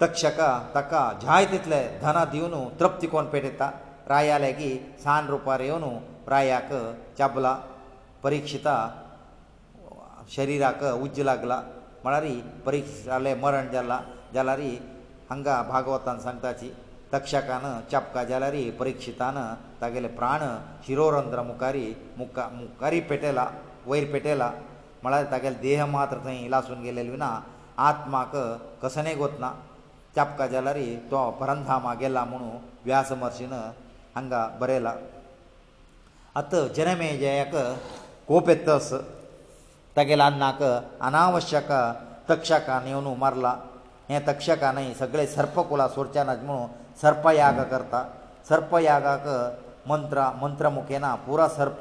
तक्षका ताका जाय तितले धनां दिवन तृप्ती कोण पेटयता राया लेगी सान रुपार येवन रायाक चाबला परिक्षिता शरिराक उज्ज लागला म्हळ्यार परिक्षित जालें मरण जालां जाल्यार हांगा भागवतान सांगताची तक्षकान चपका जाल्यारी परिक्षितान तागेले प्राण शिरोरंध्र मुखारी मुखा मुखारी पेटयला वयर पेटयला म्हळ्यार तागेले देह मात्र थंय इलासून गेलेले विना आत्माक कसनेक वतना चपका जाल्यारी तो परंधामा गेला म्हणू व्यास महर्शीन हांगा बरयला आत जनमेजयाक कोप येतस तागेल्या अन्नाक अनावश्यक तक्षकान येवन मारला हें तक्षकानय सगळे सर्पकुला सोडच्या नात म्हणून ಸರ್ಪಯಾಗ करता ಸರ್ಪಯಾಗಕ ಮಂತ್ರ ಮಂತ್ರ ಮುಖೇನ ಪೂರ ಸರ್ಪ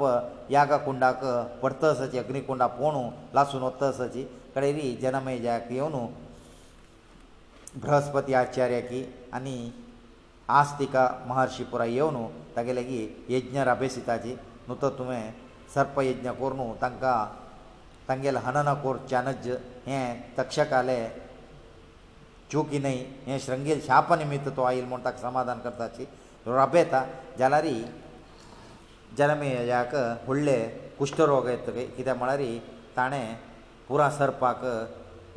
ಯಾಗ ಕುಂಡಕ ವರ್ತಸಚಿ ಅಗ್ನಿ ಕುಂಡ ಪೋಣು ಲಾಸುನ ವರ್ತಸಚಿ ಕಡೆರಿ ಜನಮೇ ಜಾಕ ಯೋನು ಬೃಹಸ್ಪತಿ ಆಚಾರ್ಯ ಕಿ ಅನಿ ಆಸ್ತಿಕ ಮಹರ್ಷಿ ಪುರ ಯೋನು ತಗಲಗಿ ಯಜ್ಞ ರಭೇಸಿತಾಜಿ ನುತ ತುಮೆ ಸರ್ಪ ಯಜ್ಞ ಕೋರ್ನು ತಂಕ ತಂಗೆಲ ಹನನ ಕೋರ್ ಚನಜ್ ಹೆ ತಕ್ಷಕಾಲೆ चुकी न्हय हें श्रंगेल शाप निमित्त तो आयल म्हूण ताका समाधान करताची रब येता जाल्यार जनमेयाक व्हडले कुश्ठरोग येतकीर कित्याक म्हळ्यार ताणें पुरा सरपाक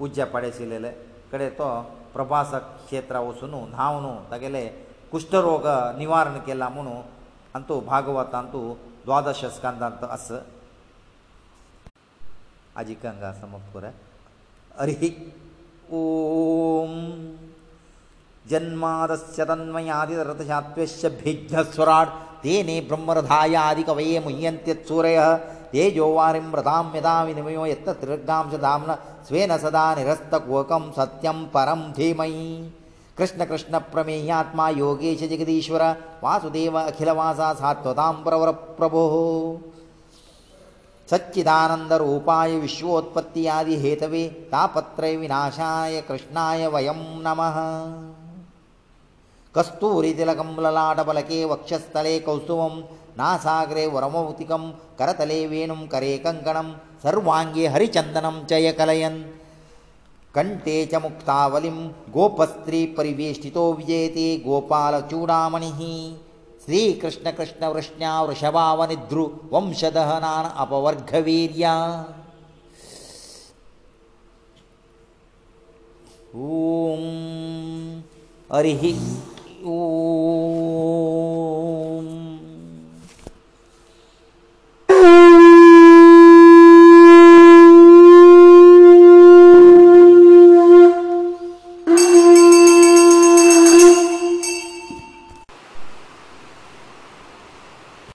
उज्ज्या पाडेशिल्ले कडेन तो प्रभास क्षेत्रा वचून न्हांवन तागेले कुश्ठरोग निवारण केला म्हणून आंतू भागवतांतू द्वादश स्कंदांत आस आजी कंगा समप हरी ಓಂ ಜನ್ಮಾದಸ್ಯ ತನ್ಮಯಾದಿರ್ಥಾತ್ವ್ಯಸ್ಯ ವಿಗ್ನಸ್ವರಾಡ್ ತೇನಿ ಬ್ರಹ್ಮರಧಾಯಾदिकವಯೇ ಮುಯ್ಯಂತೆ ಚೂರಯಃ ತೇಜೋವಾರಿಂ ಪ್ರದಾಮ್ಯದಾಮಿ ನಮಯೋ ಎತ್ತ ತಿರ್ಗಾಂಶದಾಮ ಸ್ವೇನಸದಾನಿರಸ್ತಕೋಕಂ ಸತ್ಯಂ ಪರಂ ಧೀಮೈ ಕೃಷ್ಣ ಕೃಷ್ಣ ಪ್ರಮೇಯಾತ್ಮ ಯೋಗೇಶ ಜಗದೇшವರಾ ವಾಸುದೇವ ಅಖಿಲವಾಸ ಸಾತ್ವತಾಂ ಪರವರ ಪ್ರಭೋ सच्चिदानंद रूपाय विश्वोत्पत्ति आदि हेतवे तापत्रय विनाशाय कृष्णाय वयम नमः कस्तूरी तिलकं ललाटपलके वक्षस्थले कौसुमं नासाग्रे वरमौतिकं करतले वेणुं करे कङ्कणं सर्वाङ्गे हरिचन्दनं चय कलयन् कण्ठे च मुक्तावलिं गोपस्त्री परिवेष्टितो विजयते गोपालचूडामणिः ಶ್ರೀ ಕೃಷ್ಣ ಕೃಷ್ಣ ವೃಷ್ಣ್ಯಾ ವೃಷಭಾವನಿದ್ರು ವಂಶದಹನಾನ ಅಪವರ್ಗವೀರ್ಯ ಓಂ ಅರಿಹಿ ಓಂ